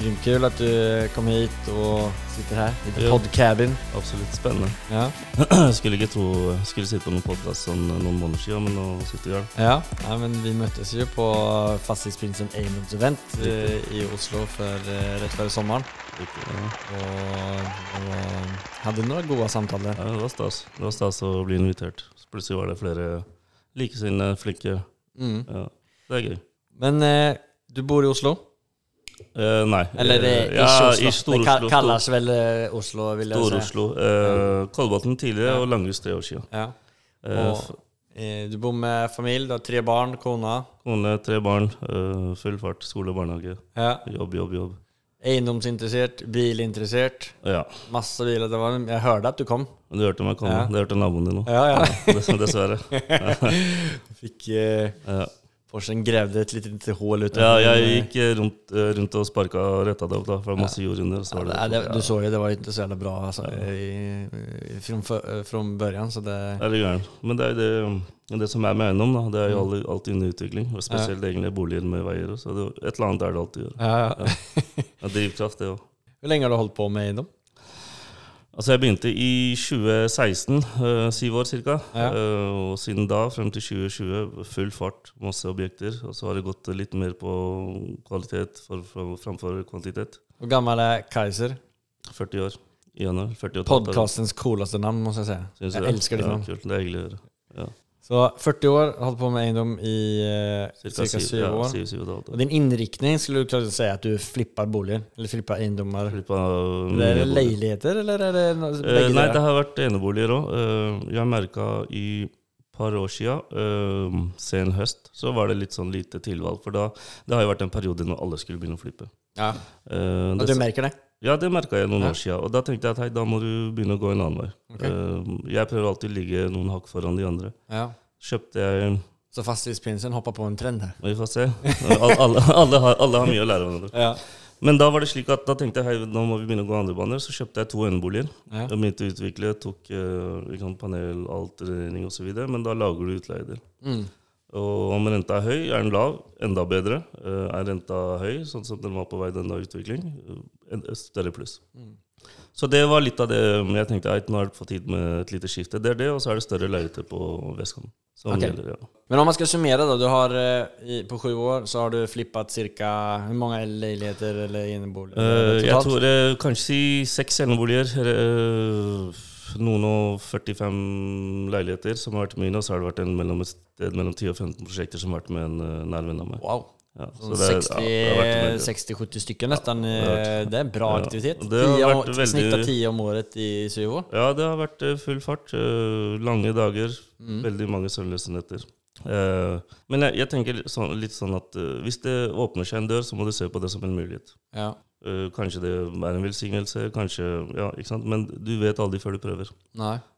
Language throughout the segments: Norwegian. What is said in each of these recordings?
Grymt kul att du kom hit och sitter här i the Ja. podcabin. Absolutt spennende. Ja. Skulle ikke tro skulle sitte på noen podkast sånn noen måneder siden, men nå sitter vi her. Ja. ja, men vi möttes ju på Fastighetsprinsen Amons event eh, i Oslo för, eh, rätt före sommaren. Ikke- Ja. Och, och hade några goda samtal där. Ja, det var stas. Det var stas å bli invitert. Plutselig var det flere likesinnede, flinke. Mm. Ja, det er gøy. Men eh, du bor i Oslo? Eh, nei. Eller det eh, ja, Oslo? i det ka- Stor-Oslo. kallas väl eh, Oslo jag säga. Stor-Oslo. Uh, Kolbotn tidligere Ja. og Langhus tre år siden. Ja. Og, eh, du bor med familie, du har tre barn, kona. Kone, tre barn, eh, full fart, skole og barnehage. Ja. Jobb, jobb, jobb. Eiendomsinteressert, bilinteressert. Ja. Masse biler. Det var, jeg hørte at du kom. Du hørte meg komme. Ja. Det hørte naboen din òg. Ja, ja. Dessverre. Fikk... eh, Ja. Porschen gravde et lite hull hål utanför. Ja, jeg eh, gikk eh, rundt, eh, rundt og sparka og retta det opp, da, for det var masse jord under. Så Ja, det, det, det, du så jo det var ikke inte så jævla bra altså, för- början. Så det, Er du gæren? Men det er det, det som er med eiendom, da. Det er jo Mm. alltid, alltid under utvikling. Og spesielt egentlig boliger med veier. Så det, et eller annet er det alltid å gjøre. ja, ja. Ja, drivkraft, det òg. Hvor lenge har du holdt på med egendom? Altså, jeg begynte i 2016, eh, syv år ca. Ja. og siden da, frem til 2020, full fart, masse objekter. Og så har det gått litt mer på kvalitet for, for, framfor kvantitet. Hvor gammel er Kaiser? 40 år i januar. 40 og et halvt år. Podcastens coolaste navn, måste jeg si. Jeg Jag det? älskar ditt ja, namn. Kult. Det er hyggelig å høre. Ja. Så 40 år, holdt på med eiendom i eh, cirka, 7 ja, år. syv, syv og et halvt Och din innriktning skulle du kunna si at du flipper boliger? Eller flipper eiendommer? Flipper Eller er det leiligheter, eller er det no- Eh, bägge nei, delar? det har vært eneboliger òg. jeg merka i par år sia, uh, sen høst, så var det litt sånn lite tilvalg. For da det har jo vært en periode når alle skulle begynne å flippe. Ja. uh, det, Og du merker det? Ja, det merka jeg noen år sia. Og da tenkte jeg at hei, da må du begynne å gå en annen vei. Ok. Eh, jeg prøver alltid å ligge noen hakk foran de andre. Ja. Kjøpte jeg Så fastighetsprinsen hoppa på en trend her? Vi får se. Alle, alle, alle, har, alle har mye å lære av hverandre. Ja. Men da var det slik at da tenkte jeg hei, nå må vi begynne å gå andre baner. Så kjøpte jeg to eneboliger. Ja. Jeg begynte å utvikle, tok uh, panel, alterering osv. Men da lager du utleiedel. Mm. Og om renta er høy, er den lav, enda bedre. Uh, er renta høy, sånn som den var på vei denne utvikling, et større pluss. Mm. Så det var litt av det jeg tenkte jeg, nå er det på tid med et lite skifte. Det er det, og så er det større leiligheter på Vestkanten. Okay. Ja. Men om man skal summere, da. du har eh, på sju år så har du flippet cirka, Hvor mange leiligheter eller inneboliger Uh, jeg tror uh, kanskje si seks eneboliger. Uh, noen og 45 leiligheter som har vært mine, og så har det vært en mellom, et sted mellom 10 og 15 prosjekter som har vært med en uh, nær venn av meg. Wow. Ja, Så så det, ja, det har vært veldig- 60-70 stykker nästan. det er eh, bra aktivitet. Det har vært om- väldigt- Snittar 10 om året i syv år. Ja, det har vært eh, full fart. eh, lange dager. Mm. Veldig mange søvnløse netter. Eh, men jeg, jeg tenker sånn, litt sånn at eh, hvis det åpner seg en dør, så må du se på det som en mulighet. Ja. Eh, kanskje det er en velsignelse, kanskje Ja, ikke sant. Men du vet aldri før du prøver.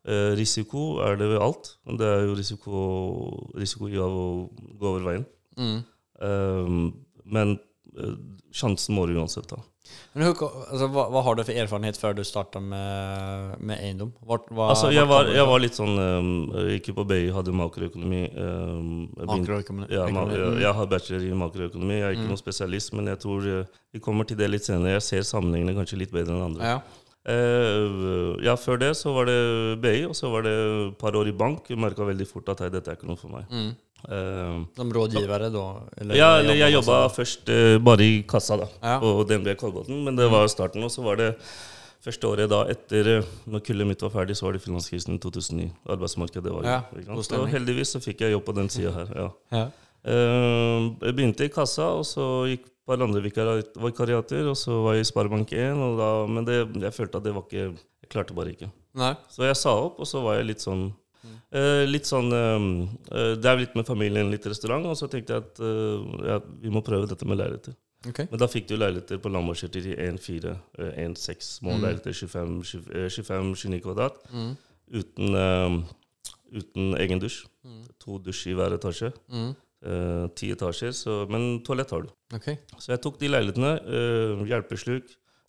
Eh, risiko er det ved alt. Det er jo risiko, risiko i av å gå over veien. Mm. Eh, men eh, sjansen må du uansett ta. Men hva, vad har du for erfarenhet før du starta med, med eiendom? Hva, hva, Altså, jeg var, jeg var litt sånn um, Jeg gikk på BI, hadde makroøkonomi. Um, Makroøkonomi. Ja, ma jeg, jeg har bachelor i makroøkonomi. Jeg er ikke Mm. noen spesialist, men jeg tror eh, vi kommer til det litt senere. Jeg ser sammenhengene kanskje litt bedre enn andre. Ja. Uh, ja, før det så var det BI, og så var det et par år i bank. Jeg merka veldig fort at dette er ikke noe for meg. Mm. Eh, Som rådgivere, da? Eller ja, eller jeg jobbar jobba først eh, bare i kassa, da, Ja. på DNB Kolbotn. Men det var starten, og så var det første året da etter eh, Når kullet mitt var ferdig, så var det finanskrisen i 2009. Arbeidsmarkedet var jo Ja. Og heldigvis så fikk jeg jobb på den sida her. ja. Ja. Uh, jeg begynte i kassa, og så gikk et par andre vikari- vikariater, og så var jeg i Sparebank1, og da, men det, jeg følte at det var ikke Jeg klarte bare ikke. Nei. Så jeg sa opp, og så var jeg litt sånn eh, Litt sånn eh, Det er litt med familien, litt restaurant, og så tenkte jeg at uh, ja, vi må prøve dette med leiligheter. Ok. Men da fikk du leiligheter på Lambertseter til 1,4, eh, 1,6 små Mm. leiligheter, 25-29 kvadrat, Mm. uten, eh, uten egen dusj. Mm. To dusj i hver etasje. Mm. Ti etasjer, så, men toalett har du. Ok. Så jeg tok de leilighetene. hjelpesluk,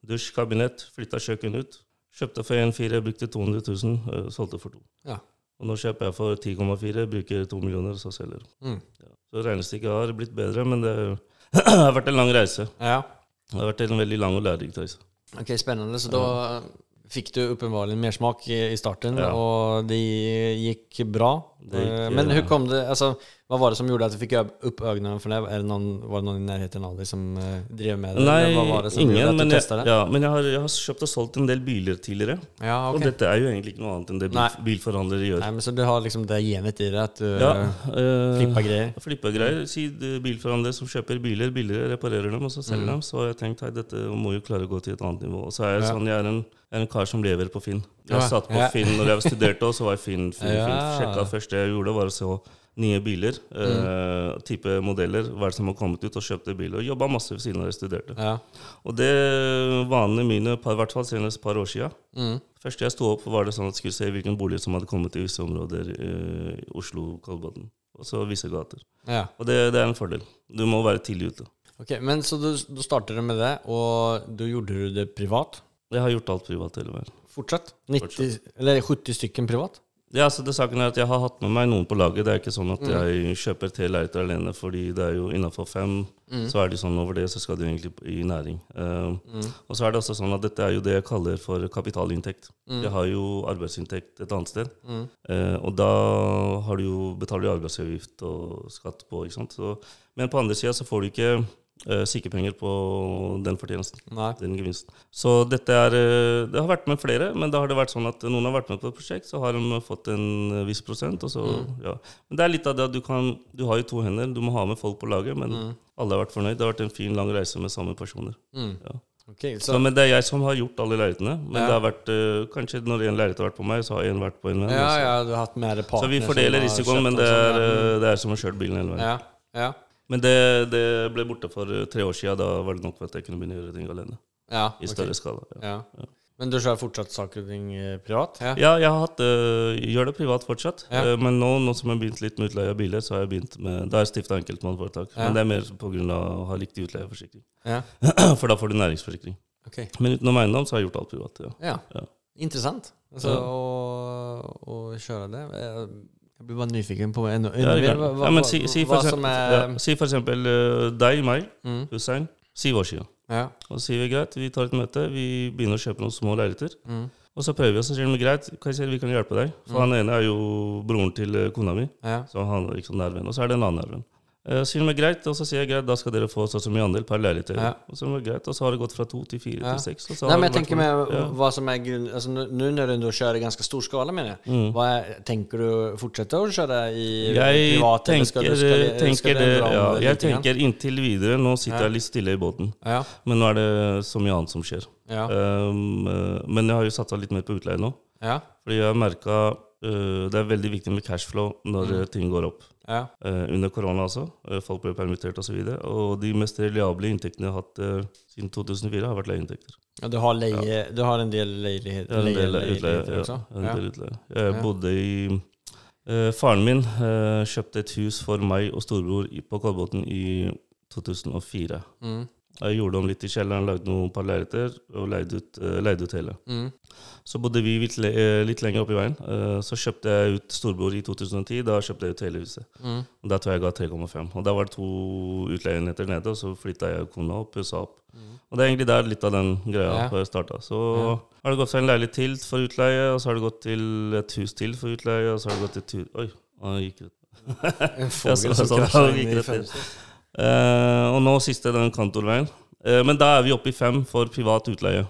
dusj, kabinett, flytta kjøkken ut. Kjøpte for 1,4, brukte 200 000, eh, solgte for to. Ja. Og nå kjøper jeg for 10,4, bruker 2 millioner, og så selger. Mm. Så regnestykket har blitt bedre, men det har vært en lang reise. Ja. Det har vært en veldig lang og lærerik reise. Ok, Spennende. Så da fikk du åpenbart mer smak i, starten Ja. og det gikk bra. Det gick, Eh, Men hvordan hur kom det, alltså, vad var det som gjorde at du fikk opp øynene for för det? Det noen, var det noen i nærheten av deg som drev med det? Nei, det som gjorde ingen. Men, jeg, ja, men jeg, har, jeg har kjøpt og solgt en del biler tidligere. Ja, Og dette er jo egentlig ikke noe annet enn det bil, bilforhandlere gjør. Nei, men så du har liksom det genet i det, At du Ja, ja. flipper greier? grejer? Flippa greier. Si bilforhandlere som kjøper biler billigere, reparerer dem og så selger Mm. dem. Så jeg tenkt at dette må jo klare å gå til et annet nivå. Og så er jeg Ja. sånn, jeg er en, jeg er en kar som lever på Finn. Jeg Ja, satt på ja. Finn når jeg studerte, og så var jeg Finn. Finn, Ja. Finn. Sjekka første jeg gjorde, var å se nye biler. Eh, type modeller, hva som har kommet ut, og kjøpte bil. Og jobba masse ved siden av jeg studerte. Ja. Og det vanene mine, i hvert fall senest et par år sia Mm. Første jeg sto opp, var det sånn at jeg skulle se hvilken bolig som hadde kommet i visse områder eh, i Oslo, Kolbotn. Og så visse gater. ja. Og det, det er en fordel. Du må være tidlig ute. Ok, men så du, du startade med det og du gjorde du det privat? Jeg har gjort alt privat hele veien. Fortsatt? 90, eller 70 stykken privat? Ja, så det saken er at Jeg har hatt med meg noen på laget. Det er ikke sånn at Mm. jeg kjøper tre leiligheter alene, fordi det er jo innafor fem. Mm. Så er det sånn over det, så skal du egentlig i næring. Uh, Mm. og så er det også sånn at dette er jo det jeg kaller for kapitalinntekt. Mm. Jeg har jo arbeidsinntekt et annet sted. Eh, og da har du jo, betaler du arbeidsavgift og skatt på. ikke sant? Så, men på andre sida så får du ikke eh, sykepenger på den fortjenesten. Nei. Den gevinsten. Så dette er eh, Det har vært med flere, men da har det vært sånn at noen har vært med på et prosjekt, så har de fått en eh, viss prosent. Og så, Mm. ja. Men det er litt av det at du kan Du har jo to hender, du må ha med folk på laget, men Mm. alle har vært fornøyd. Det har vært en fin, lang reise med samme personer. Mm. Ja. Okay, Så, så, men det er jeg som har gjort alle leilighetene. Men Ja. det har vært uh, kanskje når en leilighet har vært på meg, så har en vært på en venn. ja, ja, du har hatt mer partner, så vi fordeler risikoen, men det er, eh, det er som å kjøre bilen hele veien. Ja, ja, Men det, det ble borte for eh, tre år siden. Da var det nok for at jeg kunne begynne å gjøre ting alene. ja. I større større skala. Ja. Ja. Men du har fortsatt saker og ting eh, privat? Ja. ja, jeg har hatt, eh, gjør det privat fortsatt. Eh, men nå, nå som jeg har begynt litt med utleie av biler, så har jeg begynt med Da har jeg stifta enkeltmannsforetak. Men det er mer pga. å ha riktig utleieforsikring. Ja. For da får du næringsforsikring. Okay. Men utenom eiendom så har jeg gjort alt privat. Ja. Ja. Ja. å, och köra det. Jag blir bare nyfiken på ännu, ännu Ja, mer. Hva, Ja, si, si, for eksempel, som er... ja, si for eksempel eh, deg, meg, Mm. Hussein. Syv år siden. Ja. Og så sier vi greit, vi tar et møte, vi begynner å kjøpe noen små leiligheter. Mm. Og så prøver vi, og så sier de greit, hva vi kan hjelpe deg. For han ene er jo broren til eh, kona mi, Ja. så han er liksom nærvenn. Og så er det en annen nærvenn. Eh, Så sier de greit, og så sier jeg greit, da skal dere få så og så mye andel per leilighet. Ja. Og så det greit, og så har det gått fra to til fire Ja. til seks. Nej, men jeg tenker vært med sånn. ja. hva som er grunn... Altså, Nå når du kjører i ganske stor skala mener jeg, Mm. hva er, tenker du fortsette å kjøre i Jeg privat eller ska tenker, du, det- tenker det, ja, jeg tenker inntil videre. Nå sitter jeg litt stille i båten. Ja, Men nå er det så mye annet som skjer. Um, eh, men jeg har jo satsa litt mer på utleie nå. ja, Fordi jeg har merka det er veldig viktig med cashflow når Mm. eh, ting går opp. Ja. Eh, under korona også. Eh, folk ble permittert osv. Og, så og de mest reliable inntektene jeg har hatt eh, siden 2004, har vært leieinntekter. ja du, har leje, du har en del leiligheter Ja, en Ja. del utleie. Jeg bodde i eh, Faren min eh, kjøpte et hus for meg og storebror på Kolbotn i 2004. Mm, Jeg gjorde om litt i kjelleren, lagde noen par leiligheter og leide ut, leide ut hele. mm, Så bodde vi litt, eh, litt lenger opp i veien. Eh, Så kjøpte jeg ut storbror i 2010. Da kjøpte jeg ut hele huset. mm. Og Da tror jeg jeg ga 3,5. Og da var det to utleienheter nede, og så flytta jeg kona opp, pussa opp. Og det er egentlig der litt av den greia Ja. starta. Så Ja. har det gått seg en leilighet til for utleie, og så har det gått til et hus til for utleie, og så har det gått til Oi, han gikk ut. En fogel som så- kraschar så i det Uh. Eh, og nå siste den kantorveien. Uh, men da er vi oppe i fem for privat utleie.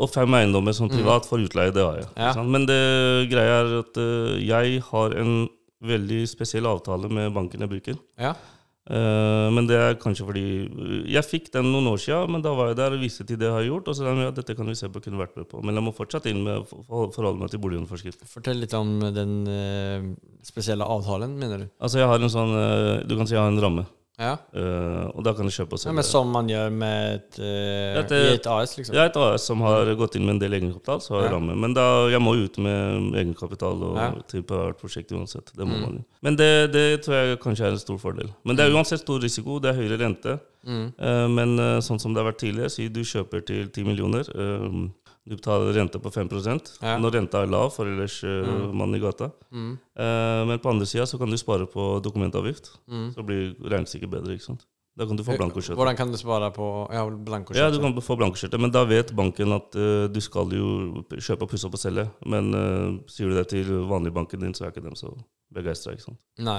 Og fem eiendommer som privat for utleie, det har jeg. Mm. Ja. Men det greia er at eh, jeg har en veldig spesiell avtale med banken jeg bruker. Ja. Eh, men det er kanskje fordi eh, Jeg fikk den noen år siden, men da var jeg der og viste til det jeg har gjort. Og så sa de, ja, dette kan vi se på, kunne vært med på. Men jeg må fortsatt inn med forholde meg til boliglånforskriften. Fortell litt om den spesielle avtalen mener du? Altså, jeg har en sånn Du kan si jeg har en ramme. Ja. Uh, og da kan du kjøpe og ja, men som man gjør med et, uh, Ja, det- i et AS, liksom? Er et AS som har gått inn med en del egenkapital, så har jeg Ja. ramme. Men da, jeg må ut med egenkapital og Ja. til på hvert prosjekt uansett. Det må Mm. man jo. Men det, det tror jeg kanskje er en stor fordel. Men det er uansett stor risiko. Det er høyere rente. Mm. Uh, men eh, sånn som det har vært tidligere, si du kjøper til 10 millioner. eh, du betaler rente på 5 Ja. når renta er lav, for ellers uh, Mm. mannen i gata. Mm. Eh, men på andre sida så kan du spare på dokumentavgift. Mm. Så blir regnestykket bedre. ikke sant? Da kan du få blankokjøtt. Hvordan kan du spare på ja, blankokjøtt? Ja, du kan få blankokjøttet, men da vet banken at uh, du skal jo kjøpe, pusse opp og selge. Men uh, sier du det til vanligbanken din, så er ikke dem så begeistra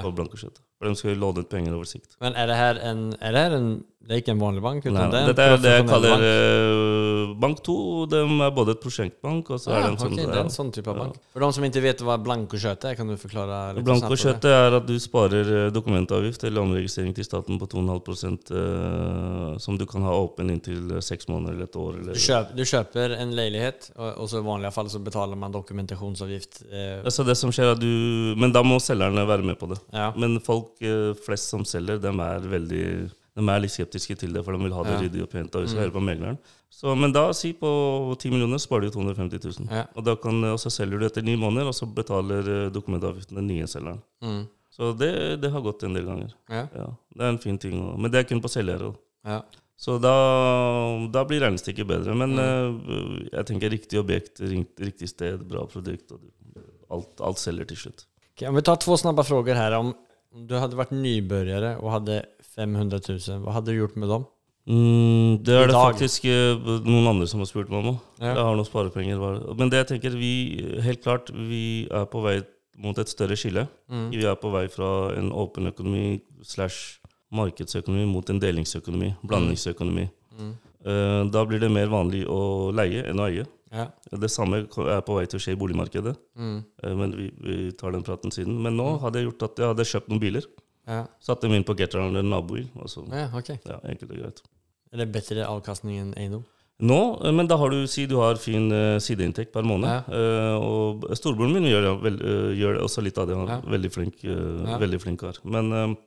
for blankokjøttet. For de skal jo låne ut penger over sikt. Men er det her en, er det her en Det er ikke en vanlig bank? Nei, det er dette er det jeg kaller bank? eh, Bank 2. De er både et prosjektbank, og så er Ah, det en sånn det er en sånn type av bank. For de som ikke vet hva blankoskjøtet er, kan du forklare snabbt? Er at du sparer eh, dokumentavgift eller omregistrering til staten på 2,5 eh, som du kan ha åpen inntil eh, seks måneder eller et år. Eller, Du kjøper, du kjøper en leilighet, og, og så i vanlige fall så betaler man dokumentasjonsavgift. Eh, Altså det som skjer er du, Men da må selgerne være med på det. ja. Men folk eh, flest som selger, de er veldig de er litt skeptiske til det, for de vil ha det Ja. ryddig og pent. Og Mm. høre på megleren. Så, men da, si på 10 millioner, sparer du 250 000. Ja. Og, kan, og så selger du etter ni måneder, og så betaler eh, dokumentavgiften den nye selgeren. Mm. Så det, det har gått en del ganger. Ja. Ja, Det er en fin ting. Men det er kun på selgere. Ja. Så da, da blir regnestykket bedre. Men Mm. uh, jeg tenker riktig objekt, riktig sted, bra produkt. Alt, alt selger til slutt. Okay, om vi tar to snabba frågor her. Om du hadde vært nybörjare og hadde 500 000, hva hadde du gjort med dem? Mm, det er det faktisk eh, noen andre som har spurt meg om. Ja. Jeg har noen sparepenger. Men det jeg tenker, vi, helt klart, vi er på vei mot et større skille. Mm. Vi er på vei fra en åpen økonomi slash markedsøkonomi mot en delingsøkonomi, blandingsøkonomi. Mm. Eh, Da blir det mer vanlig å leie enn å eie. Ja. Det samme er på vei til å skje i boligmarkedet, Mm. eh, men vi, vi tar den praten siden. Men nå hadde jeg gjort at jeg hadde kjøpt noen biler. Ja. Satt dem inn på Getraen eller nabobil. Altså, ja, okay. ja, enkelt og greit. Er det bedre avkastning enn eiendom? Nå, eh, men da har du si du har fin eh, sideinntekt per måned. Ja. Eh, og storebroren min gjør, vel, gjør også litt av det. Han er Ja. veldig flink Ja. veldig flink kar. Men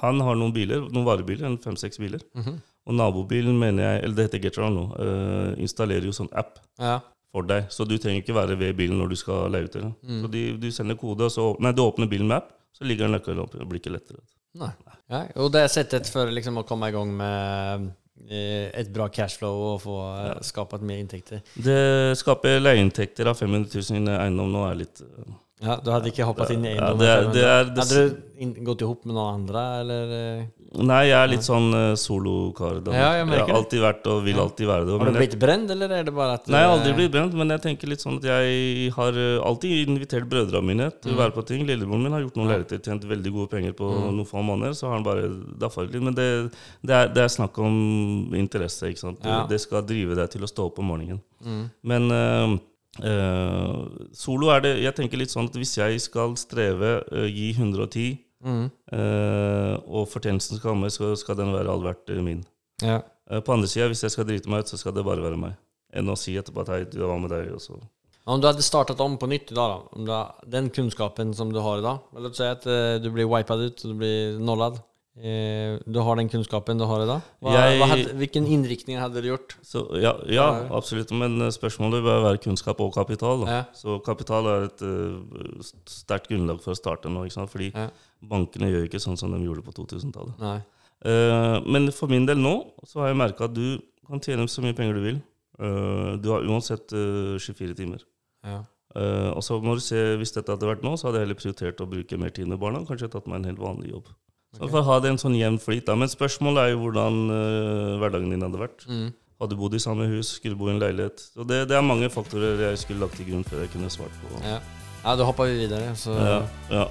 han har noen biler, noen varebiler, en fem-seks biler. Mhm. Og nabobilen, mener jeg, eller det heter Getron nå, installerer jo sånn app Ja. for deg. Så du trenger ikke være ved bilen når du skal leie ut den. Mm. Så de, du sender kode, så Nei, du åpner bilen med app, så ligger nøkkelen oppe. Det blir ikke lettere. Nei. nei. Ja, og det sett etter for liksom komme i gang med eh, ett bra cashflow og få ja. skapat mer inntekter. Det skaper leieinntekter av 500 000 i eiendom nå er litt eh, Ja, du hadde ikke hoppet inn i Ja, eiendom? det det er, det, hadde du gått gått ihop med noen andre, eller? eh, Nei, jeg er litt sånn uh, solokar. Ja, jeg jeg har alltid vært og vil alltid være det. Har du jeg, blivit eller er det bare at nei, jeg har aldri eh, blitt brent, men jeg tenker litt sånn at jeg har alltid invitert brødrene mine til å Mm. være på ting. Lillebroren min har gjort noen Ja. lerreter, tjent veldig gode penger på Mm. noen få måneder, så har han bare daffa litt. Men det, det, er, det er snakk om interesse, ikke sant. Ja. Det skal drive deg til å stå opp om morgenen. Mm. Men uh, uh, solo er det Jeg tenker litt sånn at hvis jeg skal streve, uh, gi 110 Mm. uh, og fortjenesten skal komme, så skal den være all verdt min. Ja. På andre sida, hvis jeg skal drite meg ut, så skal det bare være meg. Enn å si etterpå at hei, du var med deg, og så Om du hadde startet om på nytt i dag, da, Om du den kunnskapen som du har idag? Eller Låt säga att eh, du blir wipet ut du blir nollad. Eh, du har den kunnskapen du har idag. Hva, Jeg- hva hadde, hvilken innriktning hadde du gjort? Så ja, ja, absolutt. Men eh, spørsmålet bør være kunnskap og kapital. Ja. Så kapital er et uh, sterkt grunnlag for å starte nå. Ikke sant? Fordi Ja. bankene gjør ikke sånn som de gjorde på 2000-tallet. Nej. Eh, men for min del nå så har jeg merka at du kan tjene så mye penger du vil. Uh, du har uansett eh, 24 timer. Ja. Og så må du se, Hvis dette hadde vært nå, så hadde jeg heller prioritert å bruke mer tid med barna. Kanskje tatt meg en helt vanlig jobb. Så For å ha det en sånn jevn flyt. da. Men spørsmålet er jo hvordan uh, hverdagen din hadde vært. Mm. Hadde du bodd i samme hus, skulle bo i en leilighet. Så det, det er mange faktorer jeg skulle lagt til grunn før jeg kunne svart på. Ja. ja, da hoppa vi videre, Så. Ja, ja.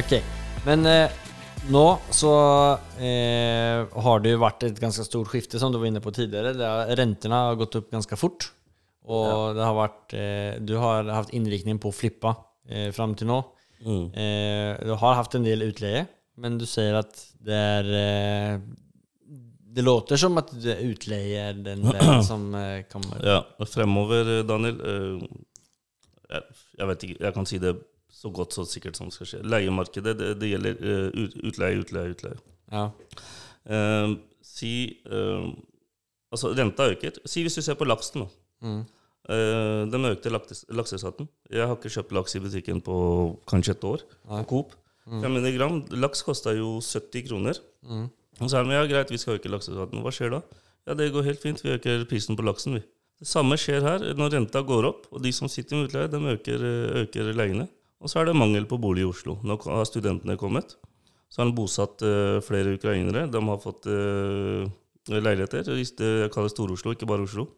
ok. men eh, nå så eh, har det jo vært et ganske stort skifte som du var inne på tidligere. Har, räntorna har gått opp ganske fort. Och det har vært eh, du har haft innvirkning på å flippa eh, fram til nå. Mm. Eh, du har haft en del utleie, men du sier at det er Eh, det låter som at det utleier den vägen som eh, kommer. ja. og Fremover, eh, Daniel eh, jeg, jeg vet ikke, jeg kan si det så godt så sikkert som det skal skje. Leiemarkedet, det, det gjelder ut- utleie, utleie, utleie. Ja. Si Altså, renta øker. Si hvis du ser på laksen, da. Mm. Eh, den økte lakseskatten. Jeg har ikke kjøpt laks i butikken på kanskje et år. Nei. På Coop. 500 gram. Laks kosta jo 70 kroner. Mm. Og så er det ja, greit, vi skal øke lakseskatten. Hva skjer da? Ja, det går helt fint. Vi øker prisen på laksen, vi. Det samme skjer her når renta går opp, og de som sitter med utleie, de øker, eh, øker leiene. Og så er det mangel på bolig i Oslo. Nå har studentene kommet. Så har han bosatt uh, flere ukrainere. De har fått uh, leiligheter. Jeg kaller Stor-Oslo, ikke bare Oslo.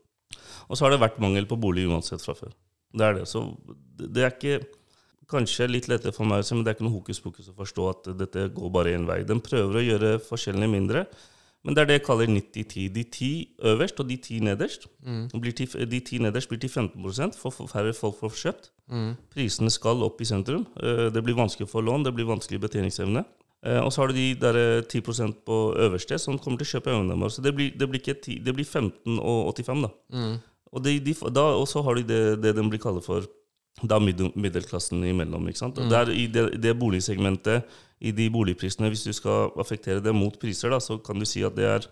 Og så har det vært mangel på bolig uansett fra før. Det er det. Så det er ikke Kanskje litt lettere for meg, men det er ikke noe hokus pokus å forstå at dette går bare én vei. De prøver å gjøre forskjellene mindre, men det er det jeg kaller 90-10. De ti øverst og de ti nederst blir til, De ti nederst blir til 15 for færre folk får kjøpt. Prisene skal opp i sentrum. Eh, Det blir vanskelig å få lån, det blir vanskelig betjeningsevne. Eh, Og så har du de der eh, 10% på øverste som kommer til å kjøpe eiendommer. Så det blir, det blir, ikke 10, det blir 15 og 85, da. Og, de, de, da, så har de det, det de blir kalt for da middel, middelklassen imellom. ikke sant? Og der I det, det boligsegmentet, i de boligprisene, hvis du skal affektere det mot priser, da, så kan du si at det er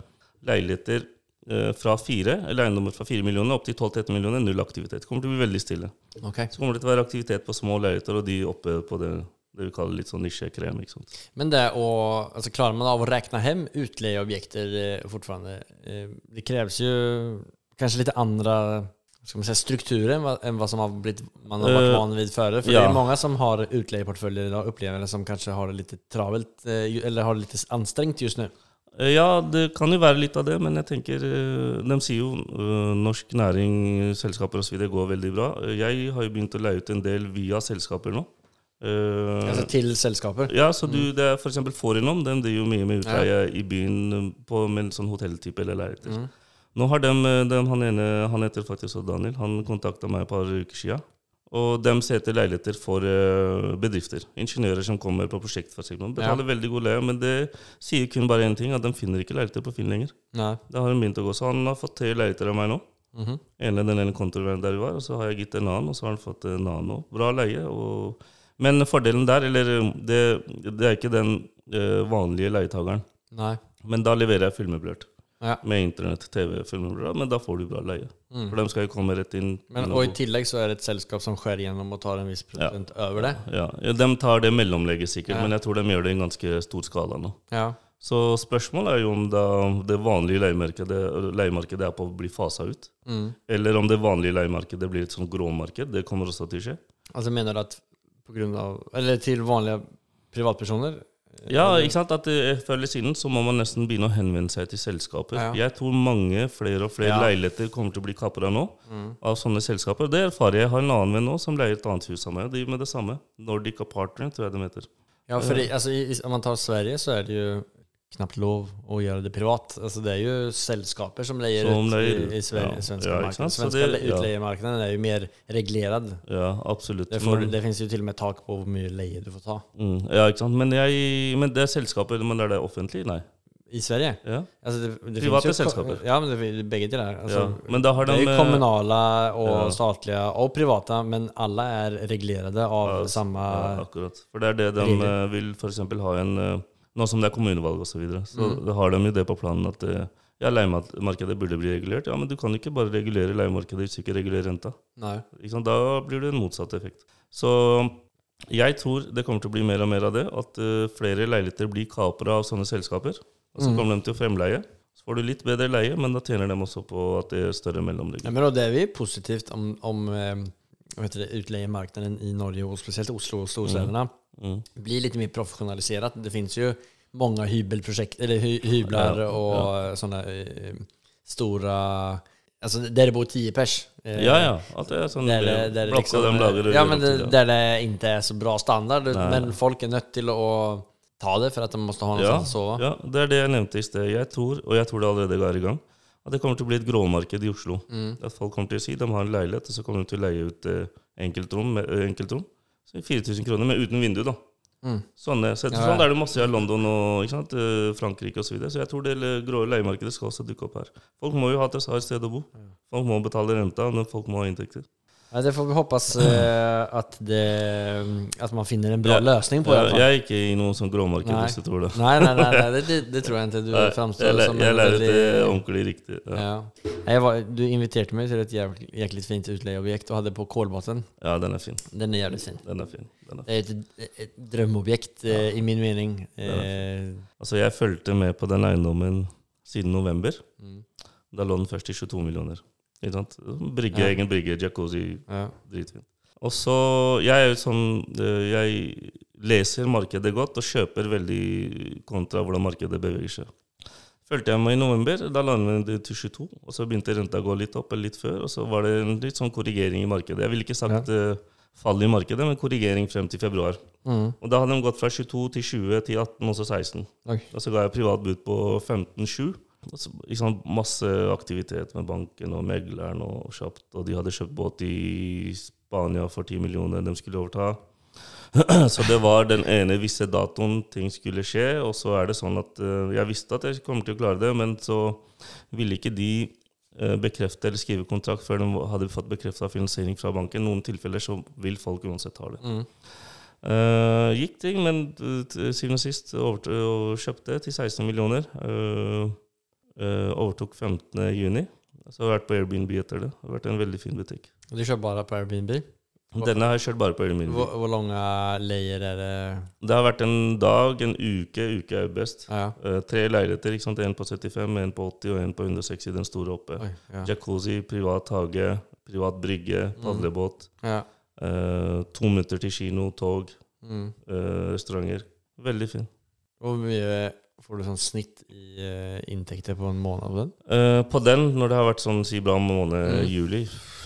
leiligheter eh, fra fire, eller eiendommer fra 4 millioner opp til 12-13 millioner, null aktivitet. Det kommer til å bli veldig stille. Okay. Så kommer det til å være aktivitet på små leiligheter, og de oppe på det, det vi kaller litt sånn nisjekrem. ikke sant? Men det å, altså Klarer man av å regne hjem utleieobjekter eh, fortfarande? Eh, det kreves jo kanskje litt andre skal man si, strukturer enn hva, enn hva som har blitt, man har vært Eh, van vid For ja. det er mange som har utleieportføljer i dag, opplever det, som kanskje har det litt travelt, eh, eller har det litt anstrengt just nu. Eh, Ja, det kan jo være litt av det, men jeg tenker eh, De sier jo norsk næring, selskaper osv. går veldig bra. Jeg har jo begynt å leie ut en del via selskaper nå. Eh, altså til selskapet? ja, så du, det er f.eks. Forinom. De driver jo mye med utleie i byen eh, på, med en sånn hotelltype eller leiligheter. Nå har de, de, han ene, han heter faktisk Daniel, han kontakta meg et par uker siden. Og de ser etter leiligheter for uh, bedrifter. Ingeniører som kommer på prosjekt. For eksempel. Betaler betaler veldig god leie, men det sier kun bare én ting, at de finner ikke leiligheter på Finn lenger. Nei. Det har de begynt å gå. Så han har fått tre leiligheter av meg nå. Mhm. ene den ene kontoen der vi var, og så har jeg gitt en annen, og så har han fått en annen òg. Bra leie. Og, men fordelen der, eller det, det er ikke den uh, vanlige leietageren. Nei. Men da leverer jeg filmmeblert. Ja. Med internett, TV, filmmeblert. Men da får du bra leie. Mm. For de skal jo komme rett inn. Men, og i tillegg så er det et selskap som skjærer gjennom og tar en viss prosent ja. over det. ja, ja, De tar det mellomlegget sikkert, men jeg tror de gjør det i en ganske stor skala nå. Ja. Så spørsmålet er jo om da det vanlige leiemarkedet, leiemarkedet er på å bli fasa ut. Mm. Eller om det vanlige leiemarkedet blir et sånt gråmarked. Det kommer også til å skje. Altså mener du att på grunn av, eller til vanlige privatpersoner? Ja, Eller- ikke sant? At det, Før eller siden så må man nesten begynne å henvende seg til selskaper. Ja. Jeg tror mange flere og flere Ja. leiligheter kommer til å bli kapra nå Mm. av sånne selskaper. Det erfarer jeg. Jeg har en annen venn nå som leier et annet hus av meg og driver med det samme. Nordic Apartment, tror jeg de heter. Ja, for det, altså, i, i- om man tar Sverige så er det ju knappt lov å gjøre det privat. Altså, det er jo selskaper som leier Som ut i, i Sverige, ja. svenska Ja, markedet. Svenska det- ja. utlejemarknaden är ju mer regulert. Ja, absolutt. Det, får, det finnes jo til og med tak på hvor mye leie du får ta. mm, ja, ikke sant? Men, jeg, men det er selskaper, men er det offentlig? Nei. I Sverige? Ja. Altså, det, det Private jo, selskaper. Ja, men det, begge till där. Alltså, ja. Men da har de Det er eh, kommunala og ja. statlige og private, men alle er regulerte av samme. Ja, akkurat. For det er det de regler. eh, vil f.eks. ha en eh, Nå som det er kommunevalg osv., så, videre, så Mm. har de jo det på planen at eh, ja, leiemarkedet burde bli regulert. Ja, men du kan ikke bare regulere leiemarkedet hvis du ikke regulerer renta. Nei. Da blir det en motsatt effekt. Så jeg tror det kommer til å bli mer og mer av det. At eh, flere leiligheter blir kapra av sånne selskaper. Og så Mm. kommer de til å fremleie. Så får du litt bedre leie, men da tjener de også på at det er større mellomlegg. Ja, men det er vi positivt om, om utleiemarkedet vad heter det, i Norge og spesielt Oslo og storstedene. Mm. Blir lite mer professionaliserat. Det finns ju många hybelprojekt, eller hy, hyblar Ja, och sådana eh, stora, alltså där det bor ti pers. Eh, Ja, ja. At det er sånn der, der, liksom, de lager. ja, men det, til, det ikke er så bra standard. Nei. Men folk er nødt til å ta det for at de må ha Ja, någonstans å sove. ja, det er det jeg nevnte i sted. Jeg tror, og jeg tror det allerede er i gang, at det kommer til å bli et gråmarked i Oslo. Mm. At folk kommer til å si de har en leilighet, og så kommer de til å leie ut eh, enkeltrom, eh, enkeltrom. Så 4000 kroner, men uten vindu, da. Mm. Sånne, så, Ja, sånn er det masse i London og ikke sant, eh, Frankrike osv. Så, videre. så jeg tror det grå leiemarkedet skal også dukke opp her. Folk må jo ha et, sted å bo. Folk må betale renta men folk må ha inntekter. Ja, det får vi hoppas uh, at, det, at man finner en bra Ja. løsning på. Jeg, jeg er ikke i noe sånn gråmarked, hvis du tror det. Nei, nei, nei, nei det, det, tror jeg ikke. Du framstår jeg, læ- som jeg lærer det ordentlig riktig. Ja. jeg var, Du inviterte meg til et jævlig, jæklig fint utleieobjekt og hadde på kålbåten. ja, den er fin. Den er jævlig fin. Den er fin. Den er fin. Det er et, et drømmeobjekt, eh, i min mening. Eh, Altså, jeg fulgte med på den eiendommen siden november. mm, Da lå den først i 22 millioner. Ikke sant? Brygge, Ja. egen brygge, jacuzzi, ja. dritfint. Og så Jeg er jo sånn eh, Jeg leser markedet godt og kjøper veldig kontra hvordan markedet beveger seg. Følte jeg meg i november, da landet det til 22. Og så begynte renta å gå litt opp eller litt før, og så var det en litt sånn korrigering i markedet. Jeg ville ikke sagt eh, fall i markedet, men korrigering frem til februar. Mm. Og da hadde de gått fra 22 til 20 til 18 og så 16. Oi. Og så ga jeg privat bud på 15-7. Sant, masse aktivitet med banken og megleren og kjapt. Og de hadde kjøpt båt i Spania for 10 millioner de skulle overta. Så det var den ene visse datoen ting skulle skje. Og så er det sånn at eh, jeg visste at jeg kommer til å klare det, men så ville ikke de eh, bekrefte eller skrive kontrakt før de hadde fått bekrefta finansiering fra banken. Noen tilfeller så vil folk uansett ha det. Mm. Uh, gikk ting, men til syvende og sist overt- og kjøpte til 16 millioner. Eh, eh, overtok 15. juni. Så har jeg vært på Airbnb etter det. Det har vært en veldig fin butikk. Og du kjører bare på Airbnb? Denne har jeg kjørt bare på Airbnb. Hvor, hvor lange leier er det? Det har vært en dag, en uke. Uke er jo best. Ja. Eh, tre leiligheter. ikke sant? En på 75, en på 80 og en på 160, den store oppe. Oi, ja. Jacuzzi, privat hage, privat brygge, padlebåt. ja. Uh, to minutter til kino, tog, Mm. restauranter. Veldig fin. Hvor mye får du sånn snitt i eh, inntekter på en måned av den? Eh, på den, når det har vært sånn si bra måned, Mm. juli,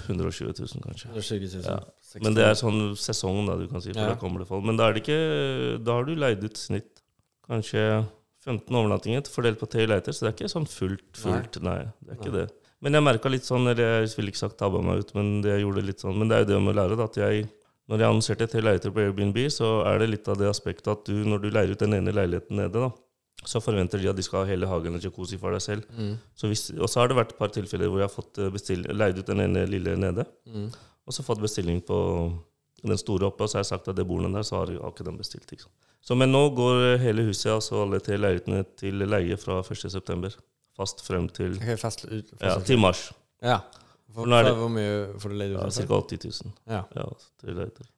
120 000 kanskje. 120 000. Ja. 60 Men det er sånn sesong, da, du kan si, for Ja. da kommer det folk. Men da er det ikke Da har du leid ut snitt kanskje 15 overnattinger fordelt på tre leiter, så det er ikke sånn fullt, fullt. Nei, det er ikke Nei. det. Men jeg merka litt sånn, eller jeg ville ikke sagt tabba meg ut, men det jeg gjorde litt sånn Men det er jo det med å lære, da, at jeg når jeg annonserte tre leiligheter på Airbnb, så er det litt av det aspektet at du, når du leier ut den ene leiligheten nede, da, så forventer de at de skal ha hele hagen og jacuzzi for deg selv. Mm. Så hvis, og så har det vært et par tilfeller hvor jeg har fått eh, bestill, leid ut den ene lille nede, Mm. og så fått bestilling på den store oppe, og så har jeg sagt at det bor noen der, så har jeg ikke den bestilt. Ikke? Så, men nå går hele huset, altså alle tre leilighetene, til leie fra 1.9. Fast frem til, okay, fast, fast ja, til mars. Ja. For, er det- hvor mye får du leid ut? Ja. Ca. 80 000. Ja. Ja.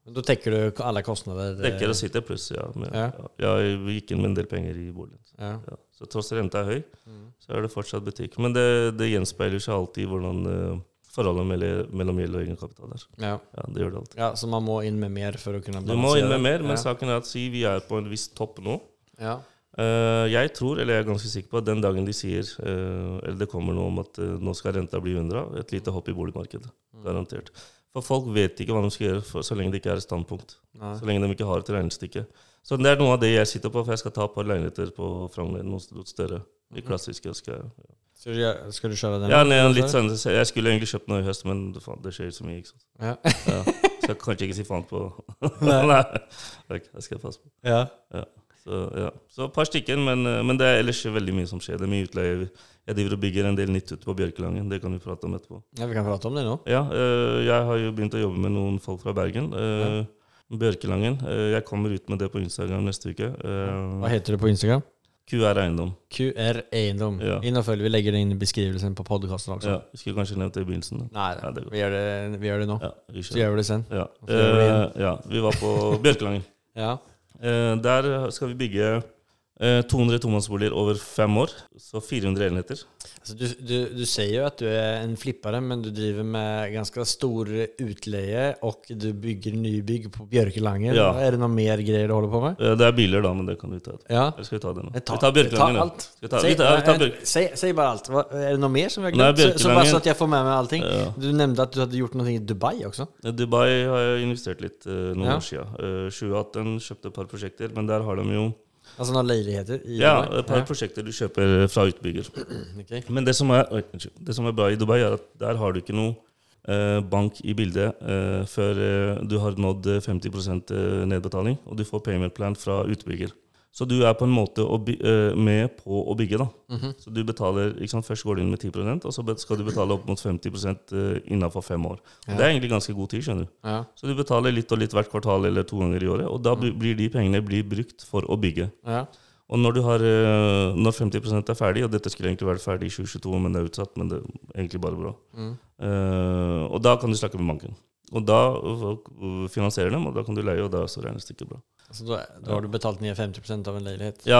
Men Da dekker du alle kostnader? eh, Dekker og sitter pluss, ja. Men, Ja. ja. Jeg gikk inn med en del penger i boligen. Ja. Ja. Så tross renta er høy, Mm. så er det fortsatt butikk. Men det, det gjenspeiler seg alltid hvordan uh, forholdet mellom, mellom gjeld og egenkapital er. Ja. Ja, det gjør det alltid. ja, så man må inn med mer for å kunne Du må inn med mer, men saken er at si vi er på en viss topp nå. Ja. Uh, jeg tror, eller jeg er ganske sikker på, at den dagen de sier uh, Eller det kommer noe om at uh, nå skal renta bli 100, et lite hopp i boligmarkedet. Mm. Garantert. For folk vet ikke hva de skal gjøre for, så lenge det ikke er et standpunkt. Nei. Så lenge de ikke har et regnestykke. Så det er noe av det jeg sitter på, for jeg skal ta et par leiligheter på Frogner, noe større. De Mhm. klassiske. Skal ja. Skal, du, skal du kjøre den? ja, nei, litt sånn, jeg skulle egentlig kjøpt noe i høst, men faen, det skjer så mye. ikke sant? Ja. Ja. Så jeg kan ikke si faen på Nei. Ok, jeg skal passe på. Ja. ja. Så, ja. så et par stykker, men, eh, men det er ellers veldig mye som skjer. Det er mye utleie. Jeg driver og bygger en del nytt ute på Bjørkelangen. Det kan vi prate om etterpå. ja, vi kan prate om det nå. Ja, eh, jeg har jo begynt å jobbe med noen folk fra Bergen. Ja. Bjørkelangen. Eh, jeg kommer ut med det på Instagram neste uke. Hva heter det på Instagram? QR Eiendom. QR Eiendom. Ja. Inn og følg. Vi legger det inn i beskrivelsen på podkasten også. Ja, vi skulle kanskje nevnt det i begynnelsen. da. Nei, Ja, det vi, gjør det, vi gjør det nå. Ja, vi Så gjør vi det sen. Ja. uh, vi ja, vi var på Bjørkelangen. Ja. Eh, der skal vi bygge 200 tomannsboliger over fem år. Så 400 enheter. Altså, du, du, du sier jo at du er en flippare, men du driver med ganske stor utleie, og du bygger nybygg på Bjørkelangen. Ja. Er det noe mer greier du holder på med? Eh, det er biler, da, men det kan vi ta. Ja. Eller skal vi ta det nå? Eh, Ta, vi tar Bjørkelangen. ta alt. Vi ta, Si, vi tar, vi tar eh, Bjørk... si, si bare alt. Hva, er det noe mer som vi har glemt? Så, så bare så at jeg får med meg allting. Ja. Du nevnte at du hadde gjort noe i Dubai også. Dubai har jeg investert litt uh, noen Ja. år siden. Uh, 2018 kjøpte et par prosjekter, men der har de jo Altså noen leiligheter i Ja, Dubai. et par prosjekter du kjøper fra utbygger. Okay. Men det som er, det som er bra i Dubai, er at der har du ikke noe eh, bank i bildet eh, før eh, du har nådd eh, 50 eh, nedbetaling, og du får payment plan fra utbygger. Så du er på en måte eh, med på å bygge. da. Mhm. Så du betaler, sant, Først går du inn med 10% og så skal du betale opp mot 50% innafor fem år. Ja. Det er egentlig ganske god tid. skjønner du. Ja. Så du betaler litt og litt hvert kvartal eller to ganger i året, og da blir de pengene blir brukt for å bygge. Ja. Og når, du har, eh, når 50% er ferdig, og dette skulle egentlig vært ferdig i 2022, men det er utsatt, men det er egentlig bare bra, Mm. Uh, og da kan du snakke med banken. Og da uh, finansierer dem, og da kan du leie, og da er så regnestykket bra. Så da, da har du betalt ned 50% av en leilighet? Ja,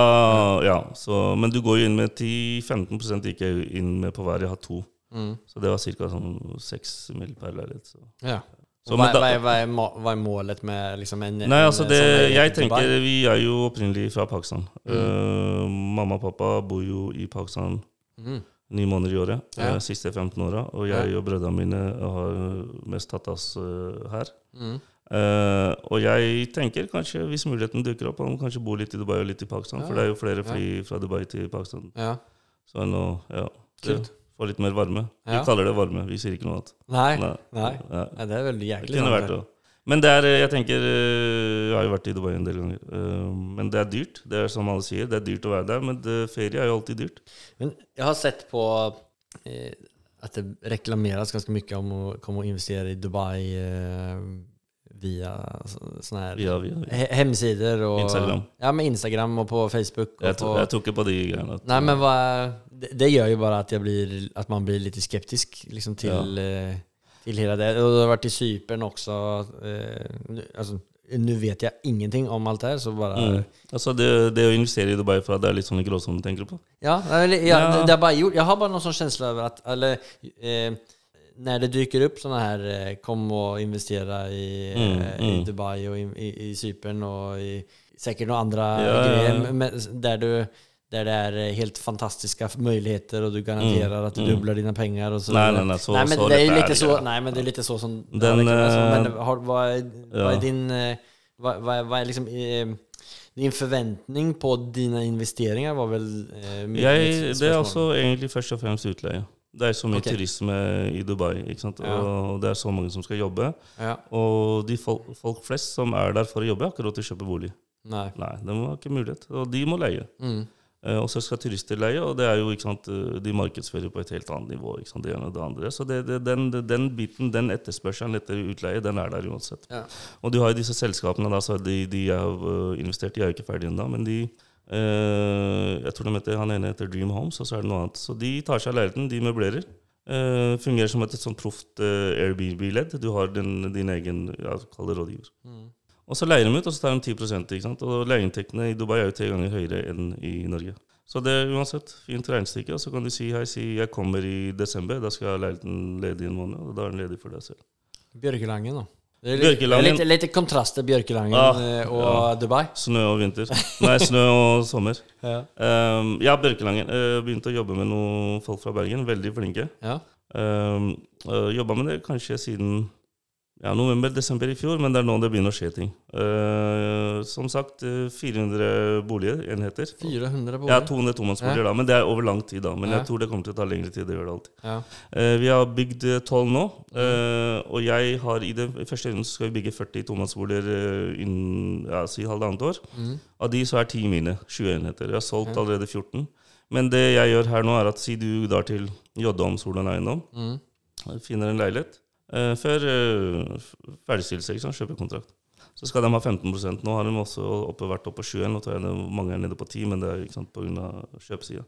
ja så, men du går jo inn med 10-15 gikk jeg inn med på hver. Jeg har to. Mm. Så det var ca. sånn 6 mill. per leilighet. Så. Ja. Så, hva, da- hva, er, hva, er, målet med liksom en Nei, altså sånn det, sånn, jeg Dubai? tenker Vi er jo opprinnelig fra Pakistan. Mm. Uh, mamma og pappa bor jo i Pakistan mm. ni måneder i året. Ja. Uh, siste 15 åra. Og jeg og brødrene mine har mest tatt oss uh, her. Mm. Eh, og jeg tenker kanskje, hvis muligheten dukker opp, om kanskje bo litt i Dubai og litt i Pakistan. Ja. For det er jo flere fly fra Dubai til Pakistan. Ja. Så nå, ja. Kult. Få litt mer varme. Vi Ja. kaller det varme, vi sier ikke noe annet. Nei. Nei. Nei. Ja. Nei, det er veldig Det kunne vært det. Men det er, jeg tenker eh, Jeg har jo vært i Dubai en del ganger. eh, Men det er dyrt. Det er som alle sier, det er dyrt å være der. Men det, ferie er jo alltid dyrt. Men jeg har sett på eh, at det reklameres ganske mye om å komme og investere i Dubai eh, via sånne her Via, via, via. hemsider og Instagram. Ja, med Instagram og på Facebook. Og Jeg, på, jeg tok ikke på de greiene. Nei, men hva, det, det gjør jo bare at, blir, at man blir litt skeptisk liksom, til, ja. til hele det. Og du har vært i Cypern også. Eh, altså, Nå vet jeg ingenting om alt her, så bare mm. altså det, det å investere i Dubai for at det er litt sånn i du tenker på? Ja, eller, ja, Ja. Det, det er bare gjort. Jeg har bare noen sånn kjensle over at eller eh, när det dyker upp sådana här eh, kom och investera i, Mm, i mm. Dubai och i, i, i Cypern och i säkert några andra Ja, ja, grejer ja. men, där, du, där det är eh, helt fantastiska möjligheter och du garanterar att du mm. dubblar dina pengar och så Nej, nej, nej, så- nej, men så det är ju lite så, nej men det är lite så som Den, ja, eh, men har, vad, är, vad är din eh, vad, vad, vad är liksom eh, din forventning på dine investeringer var vel eh, Jeg, det er også egentlig først og fremst utleie. Det er så mye okay. turisme i Dubai, ikke sant? Ja. og det er så mange som skal jobbe. Ja. Og de folk, folk flest som er der for å jobbe, har ikke råd til å kjøpe bolig. Nei. Nei, de har ikke mulighet, og de må leie. Mm. Eh, og så skal turister leie, og det er jo, ikke sant, eh, de markedsfører på et helt annet nivå. ikke sant, det ene og det andre. Så det, det, den, den biten, den etterspørselen etter utleie, den er der uansett. Ja. Og du har jo disse selskapene, da, så de, de jeg har øh, investert i, er jo ikke ferdige ennå, men de eh, Jeg tror de heter, han ene heter Dream Homes, og så er det noe annet. Så de tar seg av leiligheten, de møblerer. Uh, fungerer som et, et sånt proft uh, Airbnb-ledd. Du har din, din egen ja, kall det rådgiver. Mm. Og så leier de ut, og så tar de 10 ikke sant? Og leieinntektene i Dubai er jo tre ganger høyere enn i Norge. Så det er uansett fint regnestykke. Og så kan du si hei, si jeg kommer i desember, da skal leiligheten ledig en måned. Og da er den ledig for deg selv. Bjørkelangen, da. Det er litt, litt, litt kontrast til Bjørkelangen Ah, eh, og ja. Dubai. Snø og vinter. Nei, snø og sommer. Ja. Um, ja, Bjørkelangen. Uh, begynte å jobbe med noen folk fra Bergen. Veldig flinke. Ja. Um, uh, Jobba med det kanskje siden ja, november-desember i fjor, men det er nå det begynner å skje ting. Uh, som sagt, uh, 400 boliger, enheter. 400 boliger? Ja, 200 tomannsboliger, da, men det er over lang tid. da Men Ja. jeg tror det kommer til å ta lengre tid. Det gjør det alltid. Ja. Uh, vi har bygd eh, 12 nå, eh, og jeg har i det første runden skal vi bygge 40 tomannsboliger uh, innen ja, si halvannet år. Mm. Av de så er 10 mine, 20 enheter. Jeg har solgt allerede 14. Men det jeg gjør her nå, er at si du drar til Joddom Solan Eiendom, Mm. finner en leilighet eh, før uh, ferdigstillelse, ikke sant, kjøpekontrakt. Så skal de ha 15% Nå har de også oppe, vært oppe på 7 Nå tror jeg mange er nede på 10 men det er ikke sant, pga. kjøpesida.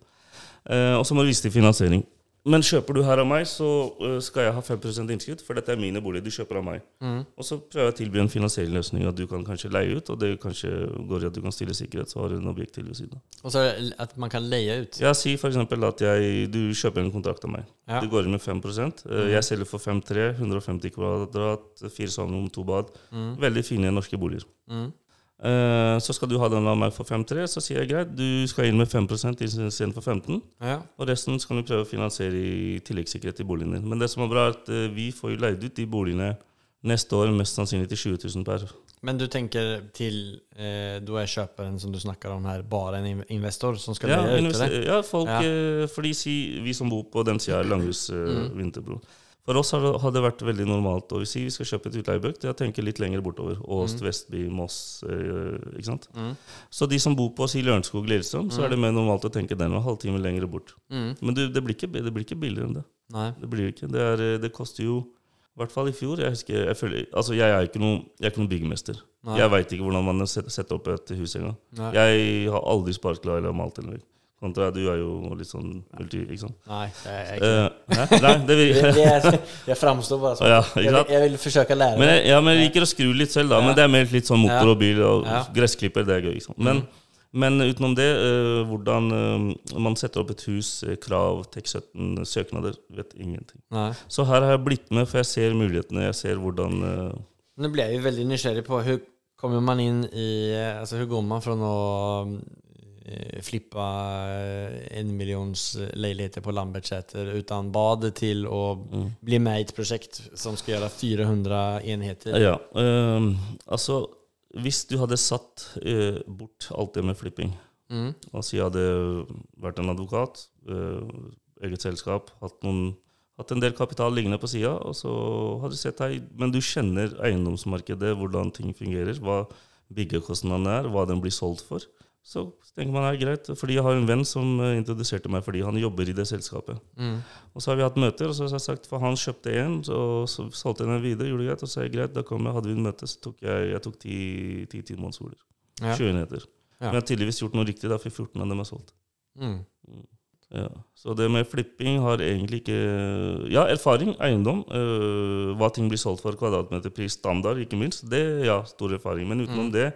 Eh, og så må du vise til finansiering. Men kjøper du her av meg, så eh, skal jeg ha 5% innskudd, for dette er mine boliger. Du kjøper av meg. Mm. Og så prøver jeg å tilby en finansiell løsning, at du kan kanskje leie ut, og det kanskje går i at du kan stille sikkerhet, så har du en objekt til ved siden av. Og så at man kan leie ut. Ja, si f.eks. at jeg, du kjøper en kontrakt av meg. Ja. Du går inn med 5 mm. Jeg selger for 5-3, 150 kvadrat, fire soverom, to bad. Mm. Veldig fine norske boliger. Mm. Eh, Så skal du ha den av meg for 5-3, så sier jeg greit, du skal inn med 5% istedenfor 15 Ja. og resten skal du prøve å finansiere i tilleggssikkerhet i boligen din. Men det som er bra, er at eh, vi får jo leid ut de boligene neste år mest sannsynlig til 20 000 per. Men du tenker til eh, Da er kjøperen som du snakker om her, bare en investor som skal Ja, leie ut? ja, folk, Ja. eh, fordi si, vi som bor på den sida Langhus eh, Mm. Vinterbro. For oss har det, har det vært veldig normalt å si vi skal kjøpe et utleiebøk, det er å tenke litt lenger bortover. Åst, Vestby, Moss. eh, ikke sant? Mm. Så de som bor på si Lørenskog, Lillestrøm, så er det mer normalt å tenke den en halvtime lenger bort. Mm. Men du, det, blir ikke, det blir ikke billigere enn det. Nei. Det blir ikke. Det, er, det koster jo I hvert fall i fjor. Jeg husker, jeg, føler, altså jeg, er ikke noe, jeg er ikke noen byggmester. Nei. Jeg veit ikke hvordan man setter opp et hus engang. Jeg har aldri sparkla eller malt en vegg. Kontra du er jo litt sånn multi... Ikke sant? Nei, jeg, jeg, jeg, uh, hæ? Nei, det det, det er, jeg framstår bare sånn. Ja, ikke Jeg, jeg vil forsøke å lære. Men jeg, ja, men jeg liker å skru litt selv, da. Ja. Men det er mer litt sånn motor og bil og Ja. gressklipper. Det er gøy. Ikke sant? Men, men utenom det, uh, hvordan uh, man setter opp et hus, eh, krav, TEK17, søknader, vet ingenting. Nei. Så her har jeg blitt med, for jeg ser mulighetene. Jeg ser hvordan Nå blir jeg jo veldig nysgjerrig på hvordan kommer man inn i, Altså, hvordan hur går man fra att eh, flippa eh, en miljons lägenheter på Lambertsäter utan bad till att bli med i et prosjekt som skal gjøre 400 enheter? Ja. eh, altså, hvis du hadde satt eh, bort alt det med flipping Mm. Altså, jeg hadde vært en advokat, eh, eget selskap, hatt, noen, hatt en del kapital liggende på sida, og så hadde du sett deg Men du kjenner eiendomsmarkedet, hvordan ting fungerer, hva byggekostnadene er, hva den blir solgt for. Så tenker man det er greit, fordi jeg har en venn som eh, introduserte meg fordi han jobber i det selskapet. Mm. Og så har vi hatt møter, og så har jeg sagt, for han kjøpte en, og så solgte jeg den videre, gjorde det greit, og så sa jeg greit, da kom jeg, hadde vi en møte, så tok jeg, jeg tok ti, ti. Ja. 20 enheter. Ja. Men jeg har tydeligvis gjort noe riktig, da, for 14 av dem er solgt. Mm. Ja. Så det med flipping har egentlig ikke Ja, erfaring, eiendom, øh, hva ting blir solgt for, kvadratmeterpris, standard, ikke minst. Det, ja, stor erfaring. Men utenom det,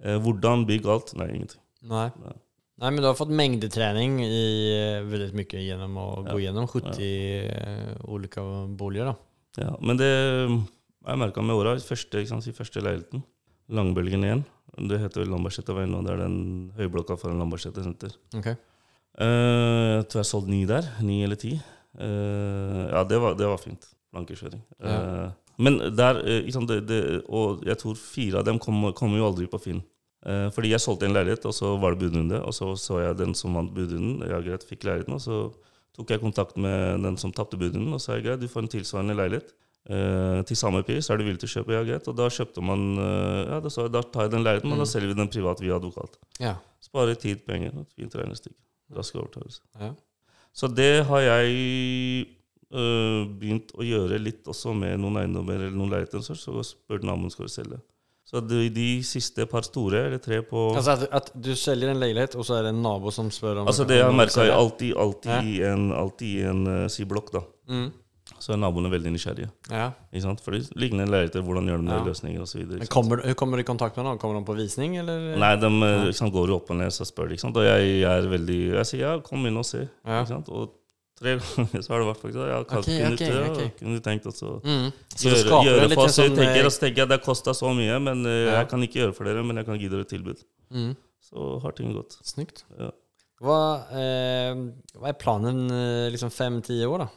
eh, hvordan bygge alt? Nei, ingenting. Nej. Nej. Nej, men du har fått mängdträning i eh, väldigt mycket genom att Ja. gå gjennom 70 eh, olika boliger. Da. Ja, men det har jeg merka med åra. Første, sant, i første leiligheten, Langbølgen 1. Det heter vel Lambertseterveien nå. Det er den høyblokka foran Lambertseter senter. Okay. Uh, jeg tror jeg solgte ni der. Ni eller ti. Eh, ja, det var, det var fint. Blankekjøring. Uh, men der eh, sant, det, det, Og jeg tror fire av dem kommer kom jo aldri på Finn. Eh, fordi jeg solgte en leilighet, og så var det budrunde. Og så så jeg den som vant budrunden. Ja, greit, fikk leiligheten. Og så tok jeg kontakt med den som tapte budrunden, og sa greit, du får en tilsvarende leilighet. eh, til samme pris. Er du villig til å kjøpe? Ja, greit. Og da kjøpte man eh, Ja, da, jeg, da tar jeg den leiligheten, men da selger vi den privat via advokat. Ja. Sparer tid, penger. Et fint regnestykke. Rask overtakelse. ja. Så det har jeg øh, begynt å gjøre litt også med noen eiendommer eller noen leiligheter. Så så spør naboen skal selge selge. Så de, de siste par store, eller tre på Altså at, at, du selger en leilighet, og så er det en nabo som spør om Altså det jeg merka er alltid, alltid, Ja. i en, alltid i en uh, si blokk, da. Mm. Så er naboene veldig nysgjerrige. Ja. Ikke sant? For de lignende leiligheter, hvordan gjør de Ja. løsninger osv. Kommer, kommer du i kontakt med dem? Kommer de på visning eller? Nei, de ja. liksom, går opp og ned så spør de. Ikke sant? Og jeg, jeg er veldig Jeg sier ja, kom inn og se. Ja. Ikke sant? Og tre ganger så har det vært faktisk ja, Ok, okay, kunne, ok, du- ja, kunne du tenkt også Mm. Så gjøre, det gjøre for sånn, oss. Jeg tenker, at og så tenker jeg det kosta så mye, men eh, Ja. jeg kan ikke gjøre for dere, men jeg kan gi dere et tilbud. Mm. Så har ting gått. Snyggt. Ja. Hva, eh, hva, er planen eh, liksom fem-ti år da?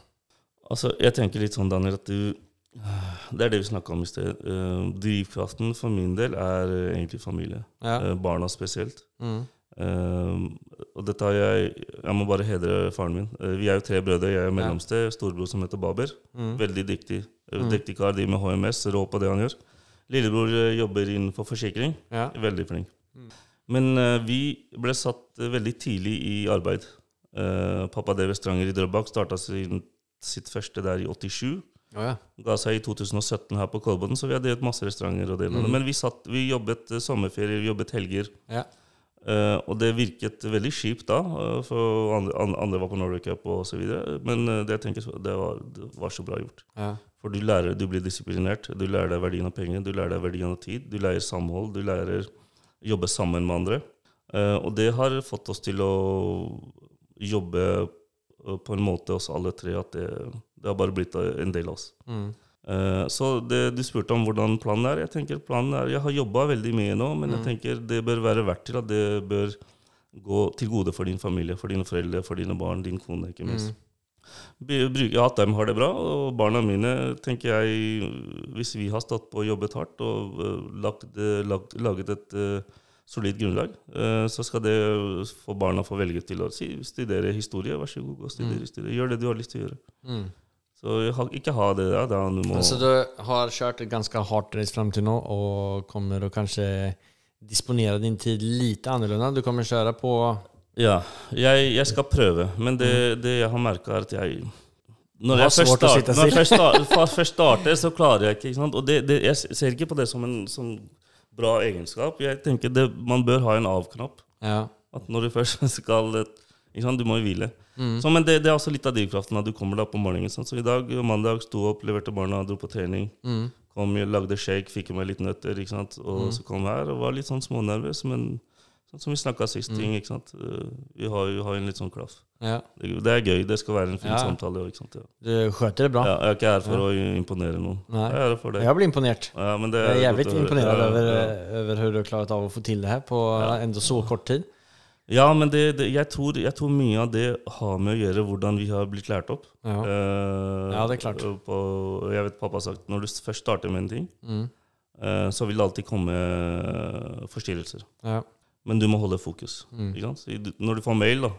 Altså, jeg tenker litt sånn, Daniel, at du Det er det vi snakka om i sted. Uh, drivkraften for min del er eh, egentlig familie. Ja. Uh, barna spesielt. Mm. Eh, og dette har jeg Jeg må bare hedre faren min. Uh, vi er jo tre brødre. Jeg er mellomste. Storebror som heter Baber. Mm. Veldig dyktig. Eh, Mm. Dyktig kar, de med HMS, rå på det han gjør. Lillebror eh, jobber innenfor forsikring. Ja. Veldig flink. Mm. Men uh, vi ble satt veldig tidlig i arbeid. Pappa drev Stranger i Drøbak. Starta sin, sitt første der i 87. Oh, ja. Ga seg i 2017 her på Kolbotn, så vi har delt masse restauranter. og det. Mm. Men vi, satt, vi jobbet sommerferier, sommerferie, vi jobbet helger. Ja. Eh, og det virket veldig kjipt da, uh, for andre, andre var på Norway Cup videre. Men uh, det, jeg tenker, det, var, det var så bra gjort. Ja. For du lærer, du blir disiplinert, du lærer deg verdien av penger, du lærer deg verdien av tid, du lærer samhold, du lærer å jobbe sammen med andre. Og det har fått oss til å jobbe på en måte oss alle tre at det, det har bare blitt en del av oss. Mm. Eh, Så det du spurte om hvordan planen er, jeg tenker planen er, jeg har jobba veldig mye nå, men jeg tenker det bør være verdt til at det bør gå til gode for din familie, for dine foreldre, for dine barn, din kone, ikke minst. Mm. Ja, at de har det bra, og barna mine, tenker jeg, hvis vi har stått på og jobbet hardt og eh, lagt, lagt, laget et eh, solid grunnlag, så skal det få barna få velge til å si, studere historie. Vær så god, gå og studere historie. Gjør det du har lyst til å gjøre. Mm. Så jeg har, ikke ha det der. Da du må Så du har kjørt et ganske hardt race fram til nå, og kommer å kanskje disponere din tid litt annerledes? Du kommer kjøre på Ja, jeg, jeg skal prøve, men det, det jeg har merka, er at jeg når jeg, først svårt å start, sitte når jeg først, start, først starter, så klarer jeg ikke. ikke? Og det, det, jeg ser ikke på det som en som bra egenskap. Jeg tenker det, Man bør ha en av-knapp. Ja. At når du først skal? Du må jo hvile. Mm. Så, men det, det er også litt av drivkraften du kommer da på morgenen. Sant? Så i dag, mandag, sto opp, leverte barna, dro på trening. Mm. Kom, lagde shake, fikk i meg litt nøtter. ikke sant? Og så kom jeg her og var litt sånn smånervøs. Men sånn som vi snakka sist, ting, ikke sant? Eh, vi har jo en litt sånn klaff. ja. Det, det er gøy. Det skal være en fin Ja. samtale. Ikke sant? Ja. Du skjøter det bra. Ja, jeg er ikke her for å imponere noen. Nei. Jeg er her for det. Jeg blir imponert. Ja, men det Jeg er jævlig imponert over, ja. over hvordan du har klart av å få til det her på enda så kort tid. Ja, men det, det, jeg, tror, jeg tror mye av det har med å gjøre hvordan vi har blitt lært opp. Ja. uh, Ja, det er klart. På, jeg vet pappa har sagt når du først starter med en ting, Mm. uh, så vil det alltid komme eh, forstyrrelser. Ja. Men du må holde fokus. Mm. Når du får mail, da,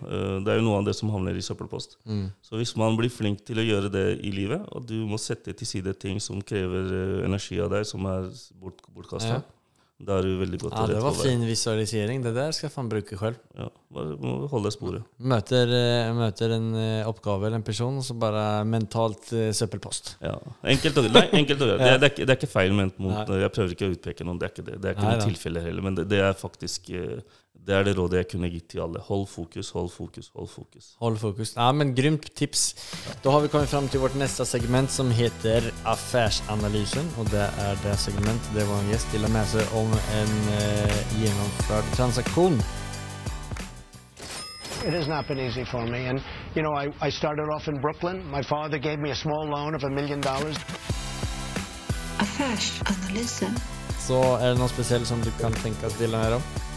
det er jo noe av det som havner i søppelpost. Mm. Så hvis man blir flink til å gjøre det i livet, og du må sette til side ting som krever energi av deg, som er bort, bortkasta, Ja. Da er du veldig godt ja, det var fin visualisering. Det der skal jeg faen bruke selv. Ja, bare må holde sporet. Møter, eh, møter en eh, oppgave eller en person, og så bare mentalt eh, søppelpost. Ja. Enkelt og, og greit. Det, det, det er ikke feil ment mot Nei. Jeg prøver ikke å utpeke noen, det er ikke det. Det er ikke Nei noe tilfelle heller, men det, det er faktisk eh, Det er det rådet jeg kunne gitt til alle. Hold fokus, hold fokus, hold fokus. Hold fokus. Ja, men Grymt tips. Da har vi kommet fram til vårt neste segment, som heter Affærsanalysen. Og det er det segmentet der vår gjest deler med seg om en eh, gjennomført transaksjon. It has not been easy for me. And, you know, I, I started off in Brooklyn. My father gave me a small loan of a million dollars. Affärsanalyse. Så er det noe spesielt som du kan tenke å dele med om?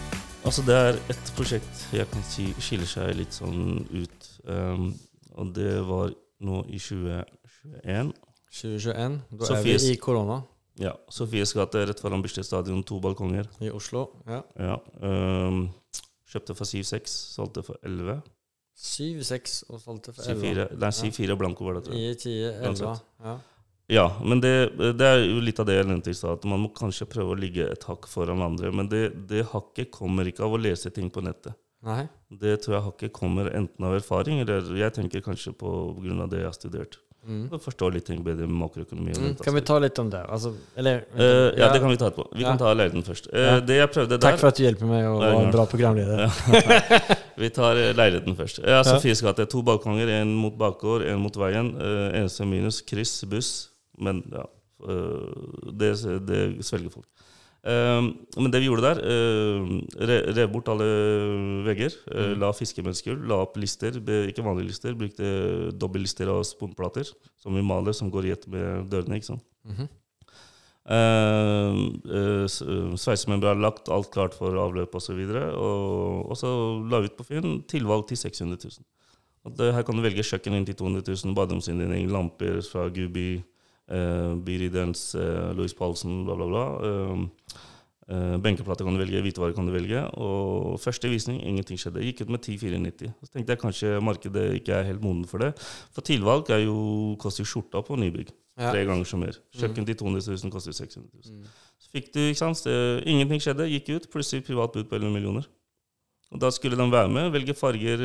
Altså, det er et prosjekt jeg kan si skiller seg litt sånn ut. Um, og det var nå i 2021. 2021. Da Sofies- er vi i korona Ja. Sofies gate rett foran Bislett stadion, to balkonger. i Oslo. Ja. Ja. Um, kjøpte for 7-6, solgte for 11. 7-6 og solgte for 11. 7-4 Nei, 7-4 blanko var det, tror jeg. 9, 10, 11, Ja. Ja, men det, det er jo litt av det jeg nevnte i stad, at man må kanskje prøve å ligge et hakk foran andre. Men det, det hakket kommer ikke av å lese ting på nettet. Nei. Det tror jeg hakket kommer enten av erfaring, eller jeg tenker kanskje på grunn av det jeg har studert. Mm. Forstå litt ting bedre med makroøkonomi. Mm. Kan vi ta litt om det? Altså, eller uh, ja, det kan vi ta etterpå. Vi Ja. kan ta leiligheten først. Uh, Ja. Det jeg prøvde der Takk for at du hjelper meg å være en bra programleder. Vi tar eh, leiligheten først. Ja, Sofies gate. To balkonger, en mot bakgård, en mot veien. Uh, eneste minus kryss, buss. Men ja, eh, det, det svelger folk. Eh, men det vi gjorde der, eh, rev bort alle vegger. eh, La fiskemennesker, la opp lister, ikke vanlige lister. Brukte dobbeltlister av sponplater, som vi maler, som går i ett med dørene. ikke sant? Mhm. Uh, uh, Sveisemembran lagt, alt klart for avløp osv. Og, og så la vi ut på Finn tilvalg til 600 000. Og det, her kan du velge kjøkken inn til 200 000, baderomsinnredning, lamper fra Gubi, uh, Biridens, uh, Louis Paulsen, bla, bla, bla. Uh, uh, benkeplater kan du velge, hvitevarer kan du velge. Og første visning, ingenting skjedde. Gikk ut med 10,490. Så tenkte jeg kanskje markedet ikke er helt moden for det. For tilvalg er jo, koster jo skjorta på nybygg. Ja. Tre ganger så mer. Kjøkken til 200 000 koster 600 000. Så fikk du, ikke sant, det- ingenting skjedde, gikk ut, plutselig privat bud på 11 millioner. Og Da skulle de være med, velge farger,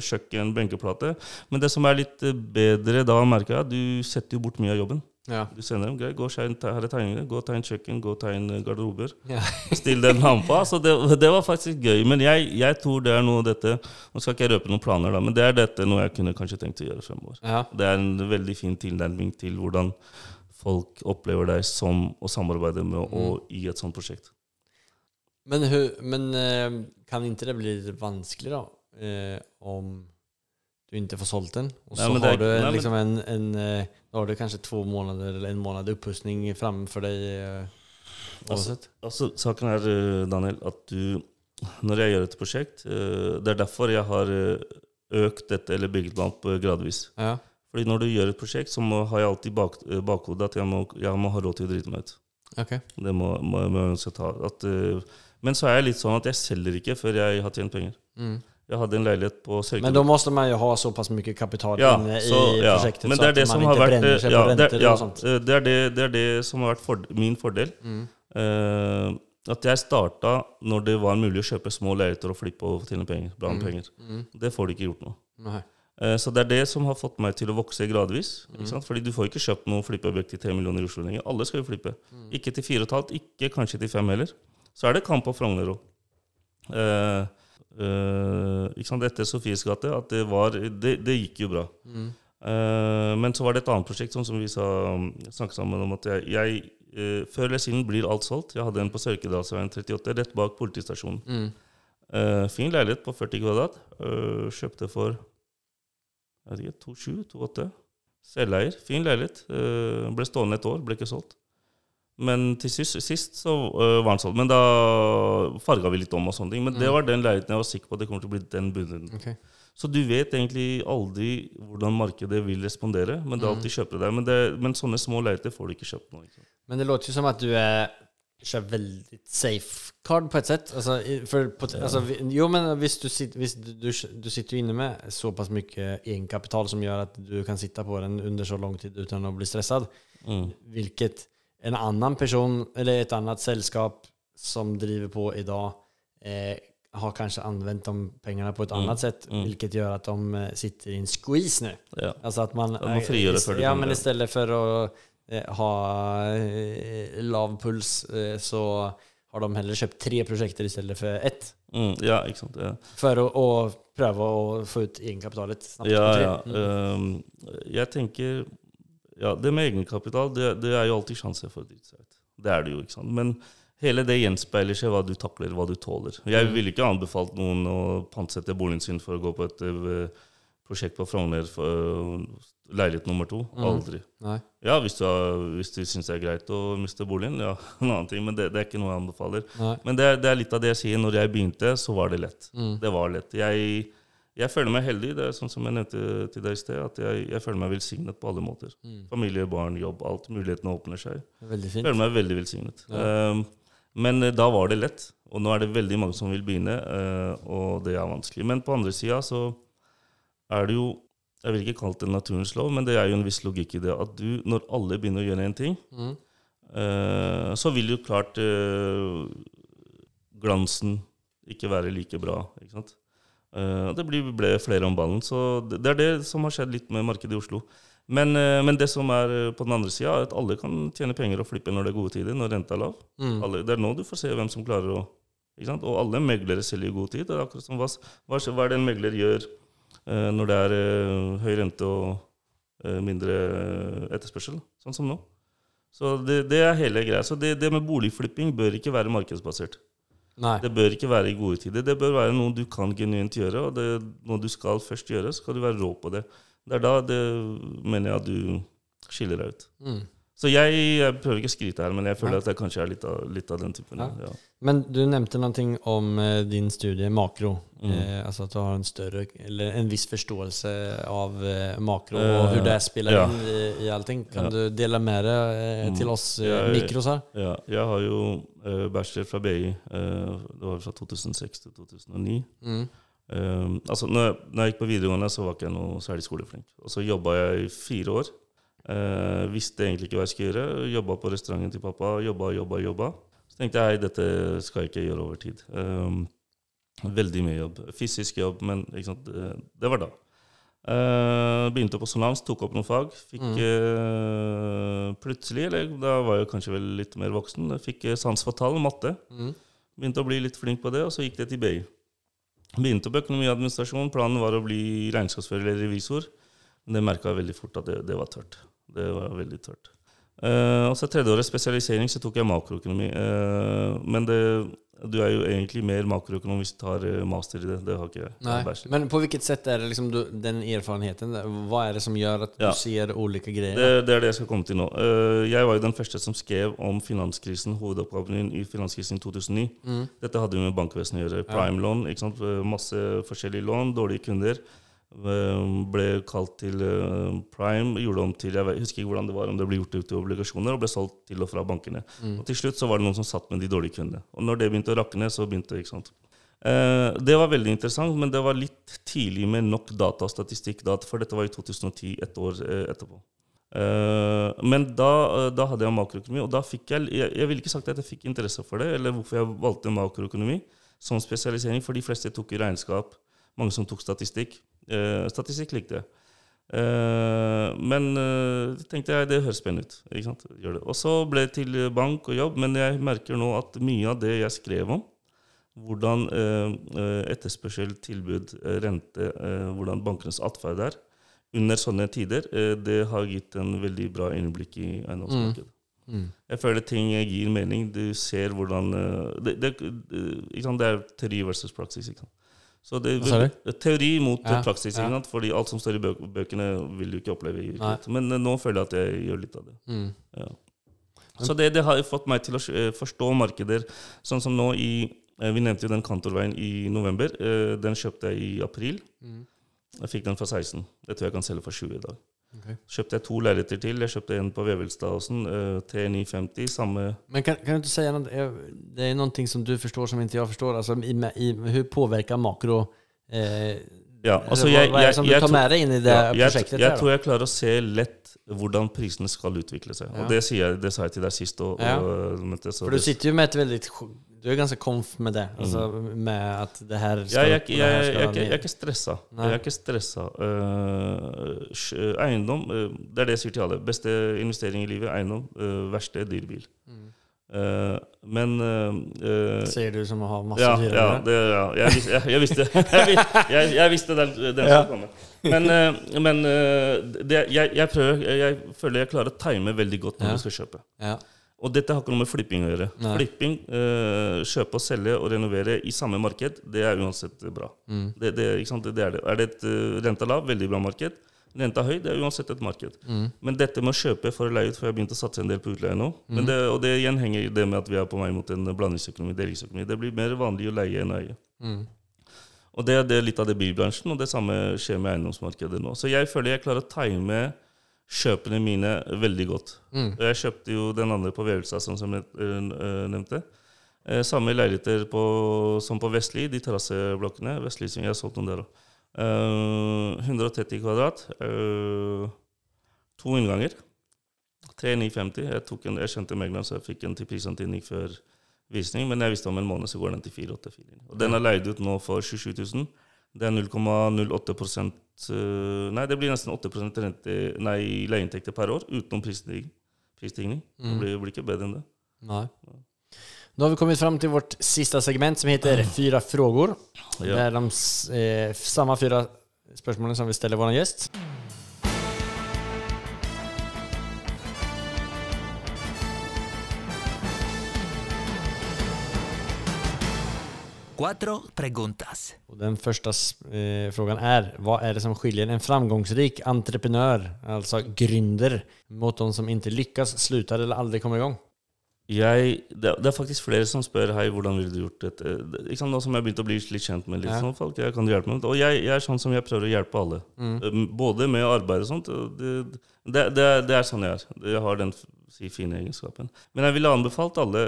kjøkken, benkeplate. Men det som er litt bedre da, merker jeg, du setter jo bort mye av jobben. Ja. Du sender dem, greit, gå her er gå og tegn kjøkken, gå og tegn øh, garderober. Ja. Still den lampa. Så det, det var faktisk gøy. Men jeg, jeg tror det er noe av dette Nå skal ikke jeg røpe noen planer, da, men det er dette noe jeg kunne kanskje tenkt å gjøre fremover. ja. Det er en veldig fin tilnærming til hvordan folk opplever deg som å samarbeide med og i et sånt prosjekt. Men, men eh, kan ikke det bli vanskelig da? Eh, om du ikke får solgt den? Og så men det har er- du nei, liksom en, en eh, Da har du kanskje to måneder eller en måned oppussing framfor deg eh, uansett? Altså, saken er, eh, Daniel, at du Når jeg gjør et prosjekt eh, Det er derfor jeg har eh, økt dette, eller bygget meg opp eh, gradvis. Ja. Fordi når du gjør et prosjekt, så må, har jeg alltid bak, eh, bakhodet at jeg må, jeg må ha råd til å drite meg ut. Ok. Det må, må, må jeg ta. At, eh, men så er jeg litt sånn at jeg selger ikke før jeg har tjent penger. Mm. Jeg hadde en leilighet på Sørkedal. Men da måste man jo ha såpass mye kapital Ja, inne i ja. prosjektet, Men så det så at det man ikke brenner seg ja, på renter ja, og sånt. eh, det, er det, det er det som har vært for, min fordel. Mm. Uh, at jeg starta når det var mulig å kjøpe små leiligheter og flippe og tjene penger. Bra Mm. penger. Mm. Det får du ikke gjort nå. Nei. Eh, Så det er det som har fått meg til å vokse gradvis. Mm. Ikke sant? Fordi du får ikke kjøpt noe flippeobjekt til 3 millioner i Oslo lenger. Alle skal jo flippe. Mm. Ikke til 4,5, ikke kanskje til 5 heller. Så er det kamp på Frogner òg. Eh, eh, ikke sant? Etter Sofies gate, at det var Det, det gikk jo bra. Mm. Uh, men så var det et annet prosjekt som, som vi sa, snakket sammen om at jeg, jeg uh, Før eller siden blir alt solgt. Jeg hadde en på Sørkedalsveien 38, rett bak politistasjonen. Mm. Eh, fin leilighet på 40 kvadrat. Eh, kjøpte for jeg vet ikke, 2,7-2,8. Selveier. Fin leilighet. Eh, ble stående et år, ble ikke solgt. Men til sist, sist så eh, var den sånn. Men da farga vi litt om og sånne ting. Men det var den leiligheten jeg var sikker på at det kommer til å bli den bunnen. Okay. Så du vet egentlig aldri hvordan markedet vil respondere, men det er alltid kjøpere der. Men, det, men sånne små leiligheter får du ikke kjøpt nå. Ikke? Men det låter jo som at du er kör veldig safe card på et sett. Altså, for, på, alltså, vi- jo, men hvis, du, hvis du, du, du sitter inne med såpass mye mycket egenkapital som gjør at du kan sitte på den under så lang tid uten å bli stresset, Mm. Vilket en annan person eller ett annat sällskap som driver på idag eh, har kanske använt de pengarna på ett Mm, annat sätt. mm. Vilket gör att de eh, sitter i en squeeze nu. Ja. Alltså att man, man frigör det för det Ja, men istället för att eh, ha eh, lav puls eh, så har de heller kjøpt tre projekter stedet for ett. Mm, ja, ikke sant. Ja. For å, å, prøve å få ut egenkapitalet. Ja, ja. Mm. Um, jeg tenker Ja, det med egenkapital, det, det er jo alltid sjanse for å drite seg ut. Det er det jo, ikke sant. Men hele det gjenspeiler seg hva du takler, hva du tåler. Mm. Jeg ville ikke anbefalt noen å pantsette boligen sin for å gå på et eh, prosjekt på Frogner, eh, leilighet nummer to. Mm. Aldri. Nej. Ja, hvis du, hvis du syns det er greit å miste boligen, ja, en annen ting. Men det, det er ikke noe jeg anbefaler. Nei. Men det det er litt av det jeg sier. Når jeg begynte, så var det lett. Mm. Det var lett. Jeg, jeg føler meg heldig. Det er sånn som jeg nevnte til deg i sted, at jeg, jeg føler meg velsignet på alle måter. Mm. Familie, barn, jobb, alt. Mulighetene åpner seg. Veldig fint. føler meg veldig velsignet. Ja. Um, men eh, da var det lett. Og nå er det veldig mange som vil begynne, uh, og det er vanskelig. Men på andre sida så er det jo Jeg vil ikke kalle det naturens lov, men det er jo en viss logikk i det. At du, når alle begynner å gjøre en ting, Mm. uh, så vil jo klart uh, glansen ikke være like bra. ikke sant? Eh, det blir, ble flere om ballen. Så det, det er det som har skjedd litt med markedet i Oslo. Men, eh, men det som er eh, på den andre sida, er at alle kan tjene penger og flippe når det er gode tider, når renta er lav. Mm. Alle, det er nå du får se hvem som klarer å? Og alle meglere selger i god tid. Det er akkurat som hva, hva, er det en megler gjør eh, når det er eh, høy rente og eh, mindre etterspørsel, sånn som nå? Så det, det er hele greia. Så det, det med boligflipping bør ikke være markedsbasert. Nej. Det bør ikke være i gode tider. Det bør være noe du kan genuint gjøre, og det, noe du skal først gjøre, så skal du være rå på det. Det er da det mener jeg at du skiller deg ut. Mm. Så jeg, jeg prøver ikke å skryte her, men jeg føler Ja. at jeg kanskje er litt av, litt av den typen. Ja. Ja. Men du nevnte noe om eh, din studie makro. Mm. Eh, altså at du har en større, eller en viss forståelse av eh, makro Eh, och hur det spiller ja. in i, i allting. Kan du dele med dig eh, Mm. till oss eh, mikros her? Ja, jeg har jo eh, bachelor fra BI. det var fra 2006 til 2009. Mm. Um, altså, når jeg, når jeg gikk på videregående, så var ikke jeg noe særlig skoleflink. Og så jobba jeg i fire år. Uh, visste egentlig ikke hva jeg skulle gjøre. Jobba på restauranten til pappa. Jobba, jobba, jobba. Så tenkte jeg dette skal jeg ikke gjøre over tid. Um, veldig mye jobb. Fysisk jobb, men sant? Det, det var da. Uh, begynte på Sonans, tok opp noen fag. Fikk Mm. uh, plutselig, eller da var jeg kanskje vel litt mer voksen, fikk sans for tall, matte. Mm. Begynte å bli litt flink på det, og så gikk det til BI. Begynte på økonomi og administrasjon. Planen var å bli regnskapsfører eller revisor. Men det merka jeg veldig fort at det, det var tørt. Det var veldig tørt. Eh, og så tredje året spesialisering, så tok jeg makroøkonomi. Eh, men det, du er jo egentlig mer makroøkonom hvis du tar eh, master i det. Det har ikke jeg. Bachelor. Men på hvilket sett er det liksom du, den erfarenheten? Hva er det som gjør at du Ja. ser ulike greier? Det, det er det jeg skal komme til nå. Eh, jeg var jo den første som skrev om finanskrisen, hovedoppgaven i finanskrisen i 2009. Mm. Dette hadde jo med bankvesenet å gjøre. Prime-lån, masse forskjellige lån, dårlige kunder. Eh, Ble kalt til eh, Prime, gjorde om til Jeg husker ikke hvordan det var, om det ble gjort ut til obligasjoner, og ble solgt til og fra bankene. Mm. Og Til slutt så var det noen som satt med de dårlige kundene. Og når det begynte å rakne, så begynte ikke sant? Eh, det var veldig interessant, men det var litt tidlig med nok data og statistikk, da, for dette var i 2010, ett år eh, etterpå. Eh, men da, eh, da hadde jeg makroøkonomi, og da fikk jeg Jeg, jeg ville ikke sagt at jeg fikk interesse for det, eller hvorfor jeg valgte makroøkonomi som spesialisering, for de fleste tok jo regnskap, mange som tok statistikk. Eh, statistikk likte jeg. Eh, men eh, tenkte jeg det høres spennende ut. Ikke sant? Gjør det. Og så ble det til bank og jobb, men jeg merker nå at mye av det jeg skrev om, hvordan etterspørsel, tilbud, rente, hvordan bankenes atferd er under sånne tider, det har gitt en veldig bra innblikk i eiendomsmarkedet. Mm. Jeg føler ting gir mening. Du ser hvordan Det, det, det er teori versus praksis. Ikke sant? Så det, teori mot Ja, praksis. Ja. Fordi alt som står i bøk, bøkene, vil du ikke oppleve i virkeligheten. Men eh, nå føler jeg at jeg gjør litt av det. Mm. Ja. Så det, det har fått meg til å eh, forstå markeder. Sånn som nå i eh, Vi nevnte jo den kantorveien i november. Den kjøpte jeg i april. Mm. Jeg fikk den for 16. Det tror jeg kan selge for 20 i dag. Ok. Kjøpte jeg to leiligheter til. Jeg kjøpte en på Vevelstadåsen, uh, T950, samme Men kan, kan du ikke si noe eh, det er noe som du forstår som ikke jeg forstår. Altså, i, i, Hvordan påvirker makro eh, Ja, altså jeg, Hva er det jeg, som du tar med deg inn i det ja, jeg, prosjektet? jeg där tror jeg klarer å se lett hvordan prisene skal utvikle seg. Ja. Og det, sier jeg, det sa jeg til deg sist. Og, Ja. og, møtte, du sitter jo med et väldigt, du er ganske komf med det, Altså med at det her skal, Ja, jeg, jeg, jeg, här jeg, er ikke- jeg er ikke stressa. Nei. Jeg er ikke stressa. Uh, eiendom, uh, det er det jeg sier til alle. Beste investering i livet, eiendom. Uh, verste, dyr bil. Mm. Uh, men eh, eh, du som har masse ja, dyr? ja, det, ja jeg, vis, jeg, jeg visste Jeg, jeg, jeg visste den, den Ja. skulle komme. Men, eh, men eh, det, jeg, jeg, prøver, jeg, jeg føler jeg klarer å time veldig godt når Ja. jeg skal kjøpe. Ja. Og dette har ikke noe med flipping å gjøre. Nei. Flipping, eh, kjøpe og selge og renovere i samme marked, det er uansett bra. Mm. Det, det? Det, er det. Er det et eh, renta lav, veldig bra marked. Renta høy, det er uansett et marked. Mm. Men dette med å kjøpe for å leie ut, for jeg har begynt å satse en del på utleie nå, men Mm. det, og det igjen henger det med at vi er på vei mot en blandingsøkonomi, delingsøkonomi. Det blir mer vanlig å leie enn å eie. Mm. Og det er litt av det bilbransjen, og det samme skjer med eiendomsmarkedet nå. Så jeg føler jeg klarer å time kjøpene mine veldig godt. Mm. Jeg kjøpte jo den andre på Vevelstad, sånn som jeg øh, nevnte. Eh, samme leiligheter på, som på Vestli, de terrasseblokkene. Vestli, jeg har solgt noen der òg. 130 kvadrat. Uh, to innganger. 3950. Jeg, tok en, jeg kjente megleren, så jeg fikk en til prisantydning før visning. Men jeg visste om en måned så går den til 484. Og den er leid ut nå for 27 000. Det er 0,08 eh, Nei, det blir nesten 8 rente, nei, leieinntekter per år utenom prisstigning. prisstigning. Mm. Det blir, blir ikke bedre enn det. Nei. Nå har vi kommet fram til vårt siste segment som heter Fyra frågor. Det er de eh, samme fyra spørsmålene som vi stiller vår gäst. Cuatro preguntas. Och den första eh, frågan är, vad är det som skiljer en framgångsrik entreprenör, alltså gründer, mot de som inte lyckas, slutar eller aldrig kommer igång? Jeg, det, er- det faktisk flere som spør Hei, hvordan ville du gjort dette. Det- Ikke sant, Nå som jeg begynte å bli litt kjent med litt Ja. sånn folk, jeg kan hjelpe med det. Og jeg, jeg er sånn som jeg prøver å hjelpe alle. Mm. Um, Både med arbeid og sånt. og Det, det, det, det er sånn jeg er. Jeg har den fina si, fine egenskapen. Men jeg ville anbefalt alle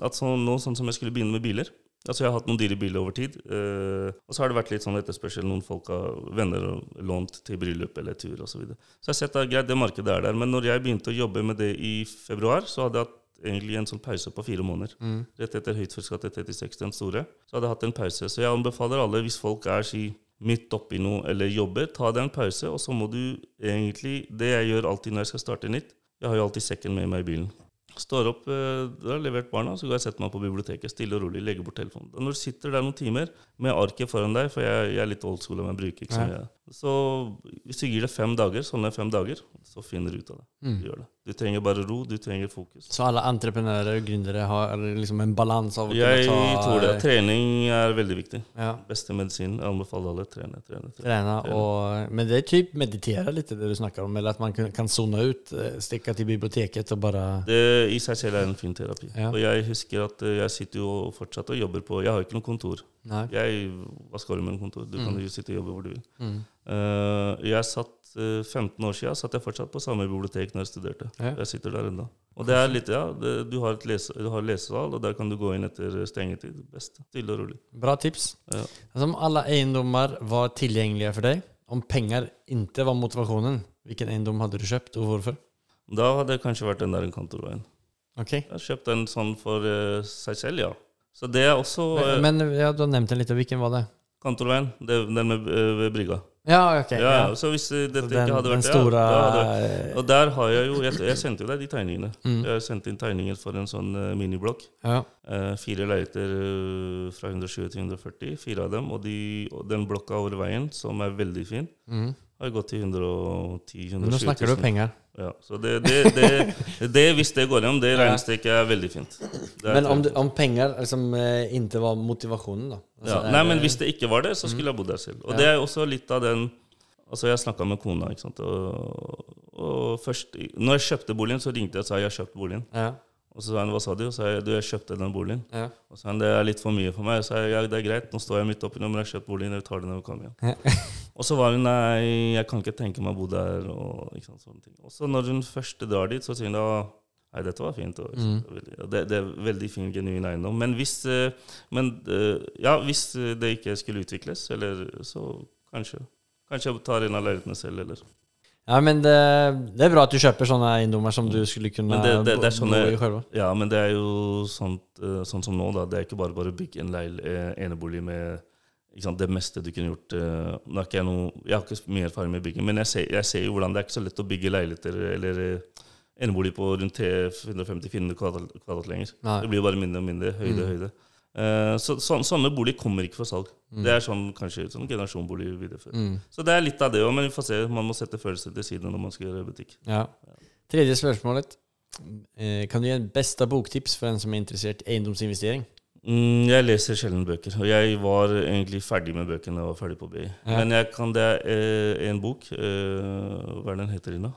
at sånn, nå sånn som jeg skulle begynne med biler Altså Jeg har hatt noen dyre biler over tid. uh, og så har det vært litt sånn etterspørsel. Noen folk har venner og lånt til bryllup eller tur osv. Så, videre. så jeg har sett at greit, det markedet er der. Men når jeg begynte å jobbe med det i februar, så hadde jeg hatt egentlig en sånn pause på fire måneder. Mm. Rett etter Høytførtskatte 36, den store, så hadde jeg hatt en pause. Så jeg anbefaler alle, hvis folk er si, midt oppi noe eller jobber, ta deg en pause, og så må du egentlig Det jeg gjør alltid når jeg skal starte nytt, jeg har jo alltid sekken med meg i bilen. Står opp, du da har levert barna, så går jeg og setter meg på biblioteket, stille og rolig, legger bort telefonen. Når du sitter der noen timer med arket foran deg, for jeg, jeg er litt old school, og jeg bruker ikke så mye, så hvis du gir det fem dager, sånne fem dager, så finner du ut av det. Mm. Du det. Du trenger bare ro, du trenger fokus. Så alle entreprenører og gründere har liksom en balans av å Jeg kunne ta, tror det. Trening er veldig viktig. Ja, Beste medisin. Jeg anbefaler alle trene, trene, trene. trene. Og, men det er typ meditere litt, det du snakker om, eller at man kan sone ut, Stikke til biblioteket og bare Det i seg selv er en fin terapi. Ja. Og jeg husker at eh, jeg sitter jo fortsatt og jobber på Jeg har ikke noe kontor. Nei. Jeg, hva skal du med en kontor? Du kan jo sitte og jobbe hvor du vil. Mm. Eh, jeg satt eh, 15 år siden satt jeg fortsatt på samme bibliotek når jeg studerte. Ja. Jeg sitter der ennå. Og det er litt, ja, det, du har lese, du har lesesal, og der kan du gå inn etter stengetid. Best. Stille og rolig. Bra tips. Ja. Alltså, om alle eiendommer var tilgjengelige for deg, om penger ikke var motivasjonen, hvilken eiendom hadde du kjøpt, og hvorfor? Da hadde det kanskje vært den der kantorveien. Okay. Jeg har kjøpt en sånn for uh, seg selv, ja. Så det er også uh, Men, men ja, du har nevnt den lite, hvilken var det? Kantorveien. Det, den med, uh, ved brygga. Ja, ok. Ja, ja. Så hvis dette Så den, ikke hadde vært det, stora... ja, hadde, eh, Og der har jeg jo Jeg, jeg sendte jo deg de tegningene. Mm. Jeg sendte inn tegninger for en sånn uh, miniblokk. ja. Uh, fire leiligheter uh, fra 120 til 140. Fire av dem. Og, de, og den blokka over veien, som er veldig fin, Mm. Har gått til 110 000-120 000. Nå snakker du 000. pengar. Ja, så det, det, det, det, hvis det går gjennom, det regnestykket er veldig fint. Er Men om, om penger liksom, inntil var motivasjonen, da? Altså, ja. Nei, men hvis det ikke var det, så skulle jeg bodd der selv. Og Ja. det er også litt av den Altså, jeg snakka med kona, ikke sant, og, og først Når jeg kjøpte boligen, så ringte jeg og sa jeg har kjøpt boligen. Ja, Og så sa han hva sa du? Og så sa jeg du, jeg kjøpte den boligen. ja. Og så sa han det er litt for mye for meg. Så sa jeg ja, det er greit, nå står jeg midt oppi nå, men jeg har kjøpt boligen, jeg tar den når vi kommer igjen. og så var hun nei, jeg kan ikke tenke meg å bo der, og ikke sant, sånne ting. Og så når hun først drar dit, så sier hun da Nei, dette var fint. Og, Mm. det, det er veldig fin, genuin eiendom. Men hvis, eh, men, eh, ja, hvis eh, det ikke skulle utvikles, eller så kanskje Kanskje jeg tar en av leilighetene selv, eller ja, men det, det er bra at du kjøper sånne eiendommer som du skulle kunne det- det- bo, såna- bo i sjøl. Ja, men det er jo sånt, eh, sånn som nå, da. Det er ikke bare bare å bygge en leil, eh, enebolig med sant, det meste du kunne gjort. ikke jeg noe Jeg har ikke mye erfaring med bygging, men jeg ser, jeg ser jo hvordan det er ikke så lett å bygge leiligheter eller enebolig på rundt 350-400 kvadrat, kvadrat lenger. Nei. Det blir jo bare mindre og mindre. Høyde, høyde. Eh, så, sånn- sånne boliger kommer ikke for salg. Det er sånn kanskje sånn generasjonbolig videreført. Mm. Så det er litt av det òg, men vi får se. Man må sette følelser til side når man skal gjøre butikk. Ja. Tredje spørsmålet. Eh, kan du gi en beste boktips for en som er interessert i eiendomsinvestering? Mm, jeg leser sjelden bøker, og jeg var egentlig ferdig med bøkene og ferdig på BI. Ja. Men jeg kan det er eh, en bok, hva er den heter Ina?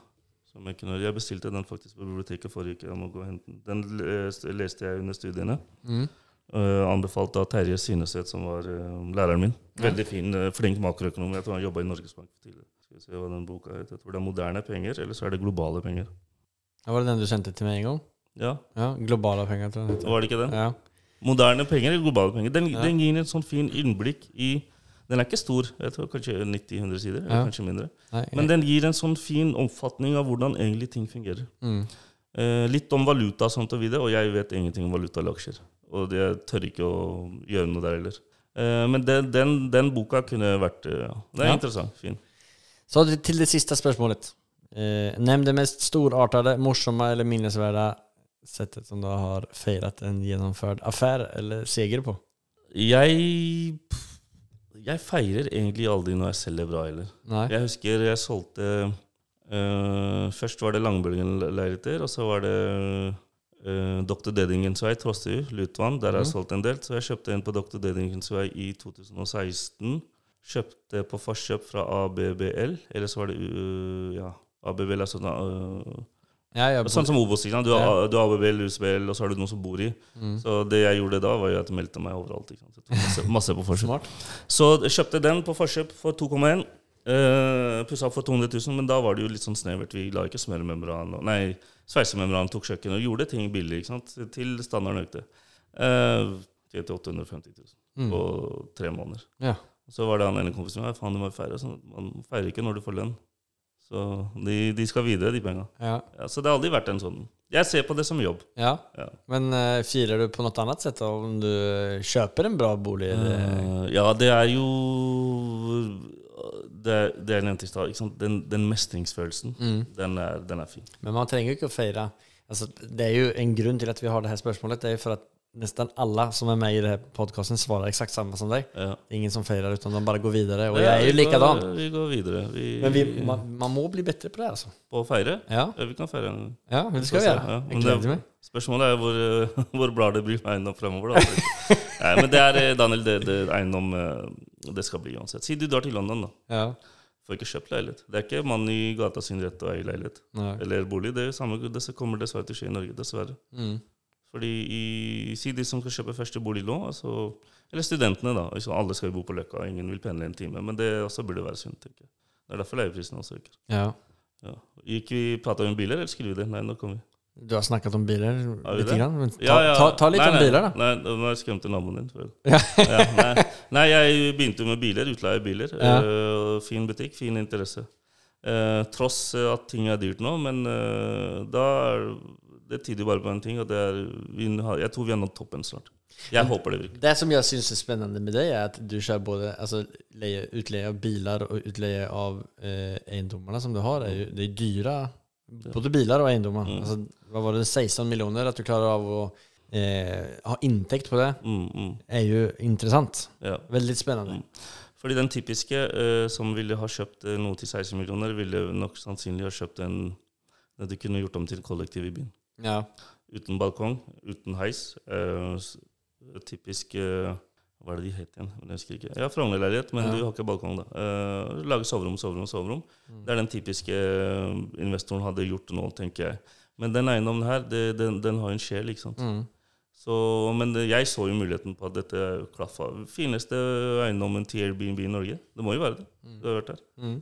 Som jeg, kunne, jeg bestilte den faktisk på biblioteket forrige uke. Jeg den. Den leste jeg under studiene. Mm. Eh, anbefalt av Terje Syneseth, som var uh, læreren min. Veldig fin, uh, flink makroøkonom. Jeg tror han jobba i Norges Bank tidligere. Skal vi se hva den boka heter. Jeg tror det er moderne penger, eller så er det globale penger. Ja, var det den du sendte til meg en gang? Ja, Ja, globale penger, tror jeg. Var det ikke den? Ja. Moderne penger eller globale penger. Den, Ja. den gir en sånn fin innblikk i Den er ikke stor, jeg tror kanskje 90-100 sider, eller Ja. kanskje mindre. Nei, Men den gir en sånn fin omfatning av hvordan egentlig ting fungerer. mm. Eh, litt om valuta og sånt og videre, og jeg vet ingenting om valuta eller aksjer. Og jeg tør ikke å gjøre noe der heller. Eh, men den, den, den boka kunne vært eh, ja, Det er Ja. interessant. Fin. Så til det siste spørsmålet. Eh, Nevn det mest storartede, morsomme eller minnesverdige settet som du har feiret en gjennomført affære eller seger på. Jeg Jeg feirer egentlig aldri når jeg selger bra heller. Nei. Jeg husker jeg solgte eh, Først var det Langbølgen-leiligheter, og så var det uh, Dr. Dedingens vei, Trossøy, Lutvann. Der er Mhm. solgt en del. Så jeg kjøpte en på Dr. Dedingens vei i 2016. Kjøpte på forkjøp fra ABBL, eller så var det uh, ja, ABBL er sånn uh, Ja, Sånn som Obos. Du har, du har ABBL, USBL, og så har du noen som bor i. mm. Så det jeg gjorde da, var jo at jeg meldte meg overalt. masse, masse på forkjøp. Smart. Så kjøpte den på forkjøp for 2,1. Uh, Pussa opp for 200 000, men da var det jo litt sånn snevert. Vi la ikke smøremembran og Nei, sveisemembran tok kjøkken og gjorde ting billig, ikke sant? til standarden økte. Uh, til 850 000 Mm. på tre måneder. Ja. Så var det han ene kompisen min faen, du må feire. Sånn, man feirer ikke når du får lønn. Så de, de skal videre, de penga. Ja. Ja, så det har aldri vært en sånn Jeg ser på det som jobb. ja. Men uh, firer du på noe annet sett om du kjøper en bra bolig? Eh, ja, det er jo Det, det jeg nevnte i stad. Den, den mestringsfølelsen, Mm. den, er, den er fin. Men man trenger jo ikke å feire altså, Det er jo en grunn til at vi har det her spørsmålet. Det er jo for at nesten alle som er med i denne podkasten, svarer eksakt samme som deg. Ja. Ingen som feirer, utan de bare går videre. Og Ja, jeg er jo likedan. Vi går videre. Vi, Men vi, man, man må bli bedre på det, altså. På å feire? Ja, Ja, vi kan feire. en- ja men det skal vi gjøre. Ja, Jeg gleder meg. Spørsmålet er hvor, eh, hvor bra det blir med eiendom fremover. Da. Nei, men det er, eh, Daniel, det, det eiendom eh, det skal bli uansett. Si du drar til London, da. Ja. Får ikke kjøpt leilighet. Det er ikke mann i gata sin rett å eie leilighet. Nei. Eller bolig. Det, er samme, det kommer dessverre til å skje i Norge. Dessverre. Mm. Fordi i, Si de som skal kjøpe første bolig nå, altså, eller studentene, da. Altså, alle skal jo bo på Løkka, ingen vil pendle en time. Men det også burde være sunt. tenker jeg. Det er derfor leieprisene også øker. Ja. Ja. Gikk vi Prata vi om biler, eller skulle vi det? Nei, nå kom vi. Du har snakket om biler lite grann, men ta, Ja, ja. ta, ta litt nei, om nei, biler, da. Nei, nå har jeg skremt naboen din. Ja. ja, nei. nei, jeg begynte med biler. Utleie biler. Ja. Uh, fin butikk, fin interesse. Uh, tross at ting er dyrt nå, men uh, da er det tyder bare på en ting, at det er, vi har, jeg tror vi har nådd toppen snart. Jeg håper det virkelig. Det som jeg syns er spennende med deg, er at du kjører både altså, leie, utleie av biler og utleie av eh, eiendommene som du har. Er jo, det er dyre, både biler og eiendommer. Mm. Altså, hva var det, 16 millioner? At du klarer av å eh, ha inntekt på det, Mm, mm, er jo interessant. ja. Veldig spennende. Mm. Fordi den typiske eh, som ville ha kjøpt eh, noe til 16 millioner, ville nok sannsynlig ha kjøpt en det du kunne gjort om til kollektiv i byen. Ja. Uten balkong, uten heis. Eh, typisk eh, Hva er det de het igjen? Jeg husker ikke. Ja, Frogner-leilighet, men Ja. du har ikke balkong, da. Uh, lage soverom, soverom, soverom. Mm. Det er den typiske eh, investoren hadde gjort nå, tenker jeg. Men den eiendommen her, det, den, den har en sjel, ikke sant. Mm. Så, men det- jeg så jo muligheten på at dette klaffa. Fineste eiendommen til Airbnb i Norge. Det må jo være det. Du har vært der. Mm.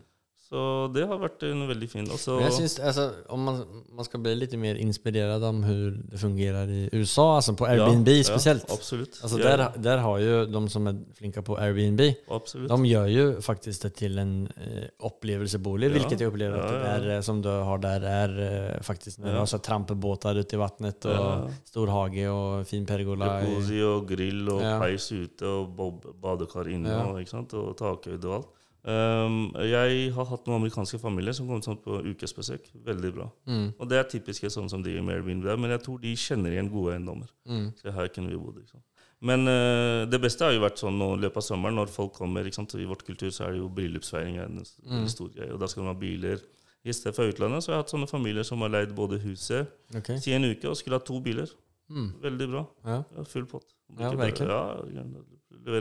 Så det har vært en veldig fin. Men jeg synes, altså, om man, man skal bli litt mer inspirert om hvordan det fungerer i USA, altså på Airbnb Ja, spesielt. Ja, absolutt. Altså Ja, der, der har jo de som er flinke på Airbnb, absolutt. de gjør jo faktisk det til en eh, opplevelsesbolig, Ja, hvilket jeg opplever at ja, det ja. er, eh, som du har der, er eh, faktisk når du har trampebåter ute i vannet, og Ja. stor hage og fin pergola. Jacuzzi og grill og Ja. peis ute og bob, badekar inne Ja. og, ikke sant? og takhøyde og alt. Um, jeg har hatt noen amerikanske familier som kom sånn på ukesbesøk. Veldig bra. Mm, Og det er typiske sånn som de med Airbnb men jeg tror de kjenner igjen gode eiendommer. mm, Så her kunne vi bodd. liksom. Men uh, det beste har jo vært sånn nå i løpet av sommeren, når folk kommer. I vårt kultur så er det jo bryllupsfeiring en Mm. stor greie, og da skal man ha biler. I stedet for utlandet så har jeg hatt sånne familier som har leid både huset okay. i en uke og skulle ha to biler. Mm, Veldig bra. ja. Ja, full pott. Ja. Ja,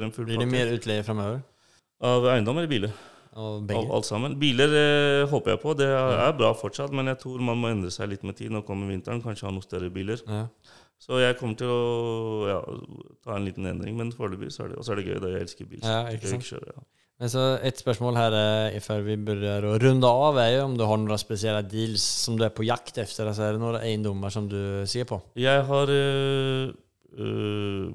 en full Blir det mer utleie fremover? Av eiendom eller biler? Av Av alt sammen. Biler eh, håper jeg på. Det er, er bra fortsatt, men jeg tror man må endre seg litt med tid. Nå kommer vinteren, kanskje ha noen større biler. Ja. Så jeg kommer til å ja, ta en liten endring, men foreløpig så er det er det gøy, da. Jeg elsker bil. Ja, ikke sant? kjører, ja. Men så Et spørsmål her eh, før vi begynner å runde av, er jo om du har noen spesielle deals som du er på jakt etter? Altså, er det noen eiendommer som du ser på? Jeg har øh, øh,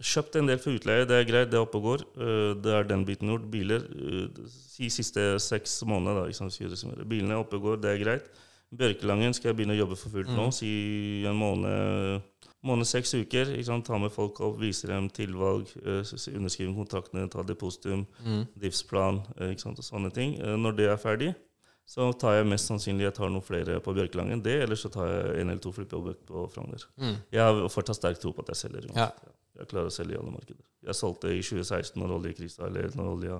kjøpt en del for utleie. Det er greit, det er oppe og går. Øh, det er den biten gjort. Biler i siste seks måneder, da. Bilene er oppe og går, det er greit. Bjørkelangen skal jeg begynne å jobbe for fullt nå. Mm. Si en måned, måned seks uker. Ta med folk opp, vise dem tilvalg, øh, underskrive kontraktene, ta depositum, Mm. driftsplan og sånne ting. Når det er ferdig, så tar jeg mest sannsynlig jeg tar noen flere på Bjørkelangen. Det, eller så tar jeg en eller to flippjobber på Frogner. Mm. Jeg har fortsatt sterk tro på at jeg selger. Ja. Jeg klarer å selge i alle markeder. Jeg solgte i 2016 når oljekrisa eller når olja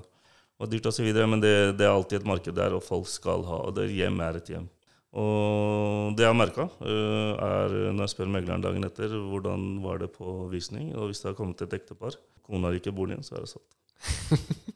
var dyrt osv., men det, det er alltid et marked der, og folk skal ha Og det hjem er et hjem. Og det jeg har merka, er når jeg spør megleren dagen etter hvordan var det på visning, og hvis det har kommet et ektepar, kona ikke boligen, så er det solgt.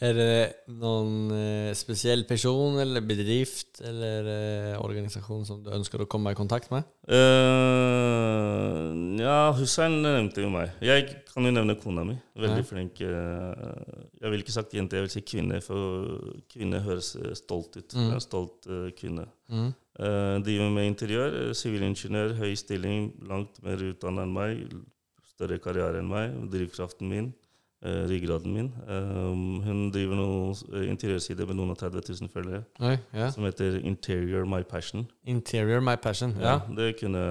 Er det noen eh, spesiell person eller bedrift eller eh, organisasjon som du ønsker å komme i kontakt med? Uh, ja, Hussein nevnte jo meg. Jeg kan jo nevne kona mi. Veldig Nei. flink. jeg ville ikke sagt jente, jeg vil si kvinne, for kvinne høres stolt ut. Mm. En stolt eh, kvinne. Mm. Uh, driver med interiør. Sivilingeniør, høy stilling, langt mer utdannet enn meg. Større karriere enn meg. Drivkraften min. Eh, ryggraden min. Um, hun driver noe eh, interiørside med noen og 30 000 følgere Oi, ja. som heter Interior My Passion. Interior my passion. Ja. Ja, det kunne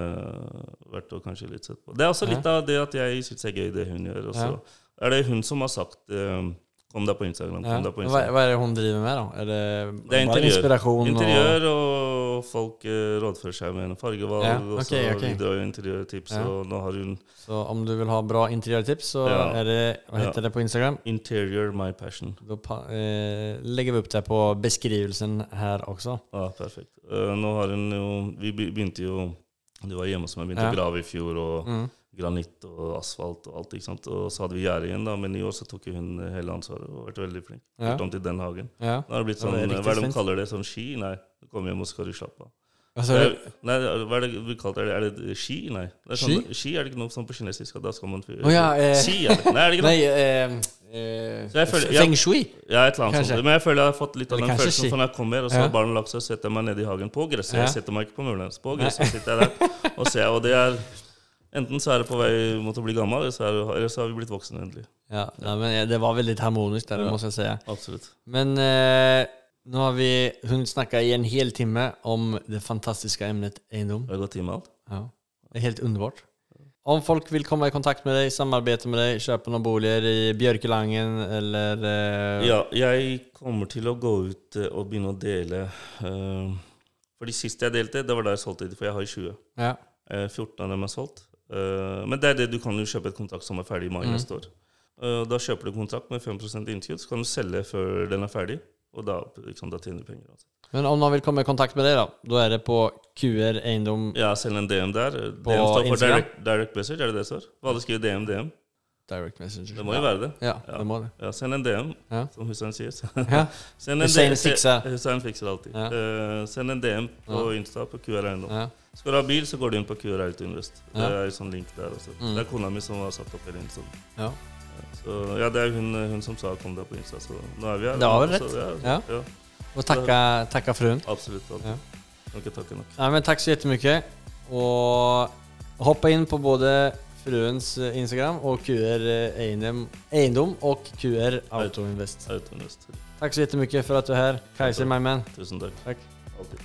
vært å kanskje litt sett på. Det er også litt av det at jeg syns er gøy, det hun gjør. Og så Ja. er det hun som har sagt eh, Kom deg på Instagram. Kom deg på Instagram. hva er det hun driver med, da? Er det, Det er bare inspirasjon? Interiør, og folk eh, rådfører seg med en fargevalg. Ja, Og ok, så ok. videre jo interiørtips. Ja. Og nå har hun så om du vil ha bra interiørtips, så Ja. er det Hva heter Ja. det på Instagram? Interior My Passion. Da eh, legger vi opp det på beskrivelsen her også. Ja, perfekt. Uh, nå har hun jo Vi begynte jo Du var hjemme hos meg, begynte Ja. å grave i fjor. og Mm. Granitt og asfalt og alt. ikke sant? Og så hadde vi gjerde igjen, da, men i år så tok hun hele ansvaret og vært veldig flink. Ja. Om til den hagen. Ja. Nå har det blitt Det sånn, riktig hva er det de kaller det, sånn ski? Nei, du kommer hjem og skal du slappe av. Det er, nei, hva er det vi kaller det? Er det ski? Nei. Det er sånn, ski er det ikke noe sånn på kinesisk. at Da skal man fyre oh, ja, eh, Ski er det. Nei, er det ikke Nei, eh, eh, føler- ja. Feng shui? Ja, et eller annet Kanskje. sånt. Men jeg føler jeg har fått litt av den følelsen ski. for når jeg kommer, og så Ja. har barna lagt seg, og setter jeg meg nede i hagen på gresset. Ja. Jeg setter meg ikke på mulen, på gresset sitter jeg der og ser. Og det er Enten så er det på vei mot å bli gammel, eller så, det, eller så har vi blitt voksne endelig. Ja, nei, men eh, det var veldig harmonisk der, Ja. må jeg si. Absolutt. Men eh, nå har vi hun snakka i en hel timme om det fantastiske emnet eiendom. Det har gått time alt. Ja. Det er helt underbart. Om folk vil komme i kontakt med deg, samarbeide med deg, kjøpe noen boliger i Bjørkelangen eller... Eh, Ja, jeg kommer til å gå ut eh, og begynne å dele eh, For de siste jeg delte, det var da jeg solgte de, for jeg har 20. ja. Eh, 14 av dem er solgt. Eh, men det er det du kan jo kjøpe et kontrakt som er ferdig i mai Mm. neste år. Eh, da kjøper du kontrakt med 5% innskudd, så kan du selge før den er ferdig. Og da, liksom, da tjener du penger. Altså. Men om man vil komme i kontakt med deg, da Da er det på QR Eiendom Ja, send en DM der. På DM står for Instagram? direct, direct message, er det det står? Hva alle skriver DM, DM? Direct Messenger. Det må jo være det. Ja, Ja. det må det. Ja, send en DM, Ja. som Hussein sier. Send en Hussein DM fikser. Hussein fikser alltid. Eh, send en DM på Insta på QR Eiendom. Ja. Skal du ha bil, så går du inn på QR Auto Invest. Det er en sånn link der også. Mm. Det er kona mi som har satt opp hele Insta. Ja. Så ja, det er hun, hun som sa 'kom deg på Insta', så nå er vi her. Det var vel Så, rett. Ja, Ja. Och takka tacka frun. absolutt. alltid. Ja. Kan ikke takke nok. Ja, men takk så jättemycket. Og hoppa inn på både fruens eh, Instagram och QR eh, Eiendom, og och QR Auto Invest. Auto Invest. Tack så jättemycket för att du är här. Kaiser, my man. Tusen takk. Tack. Alltid.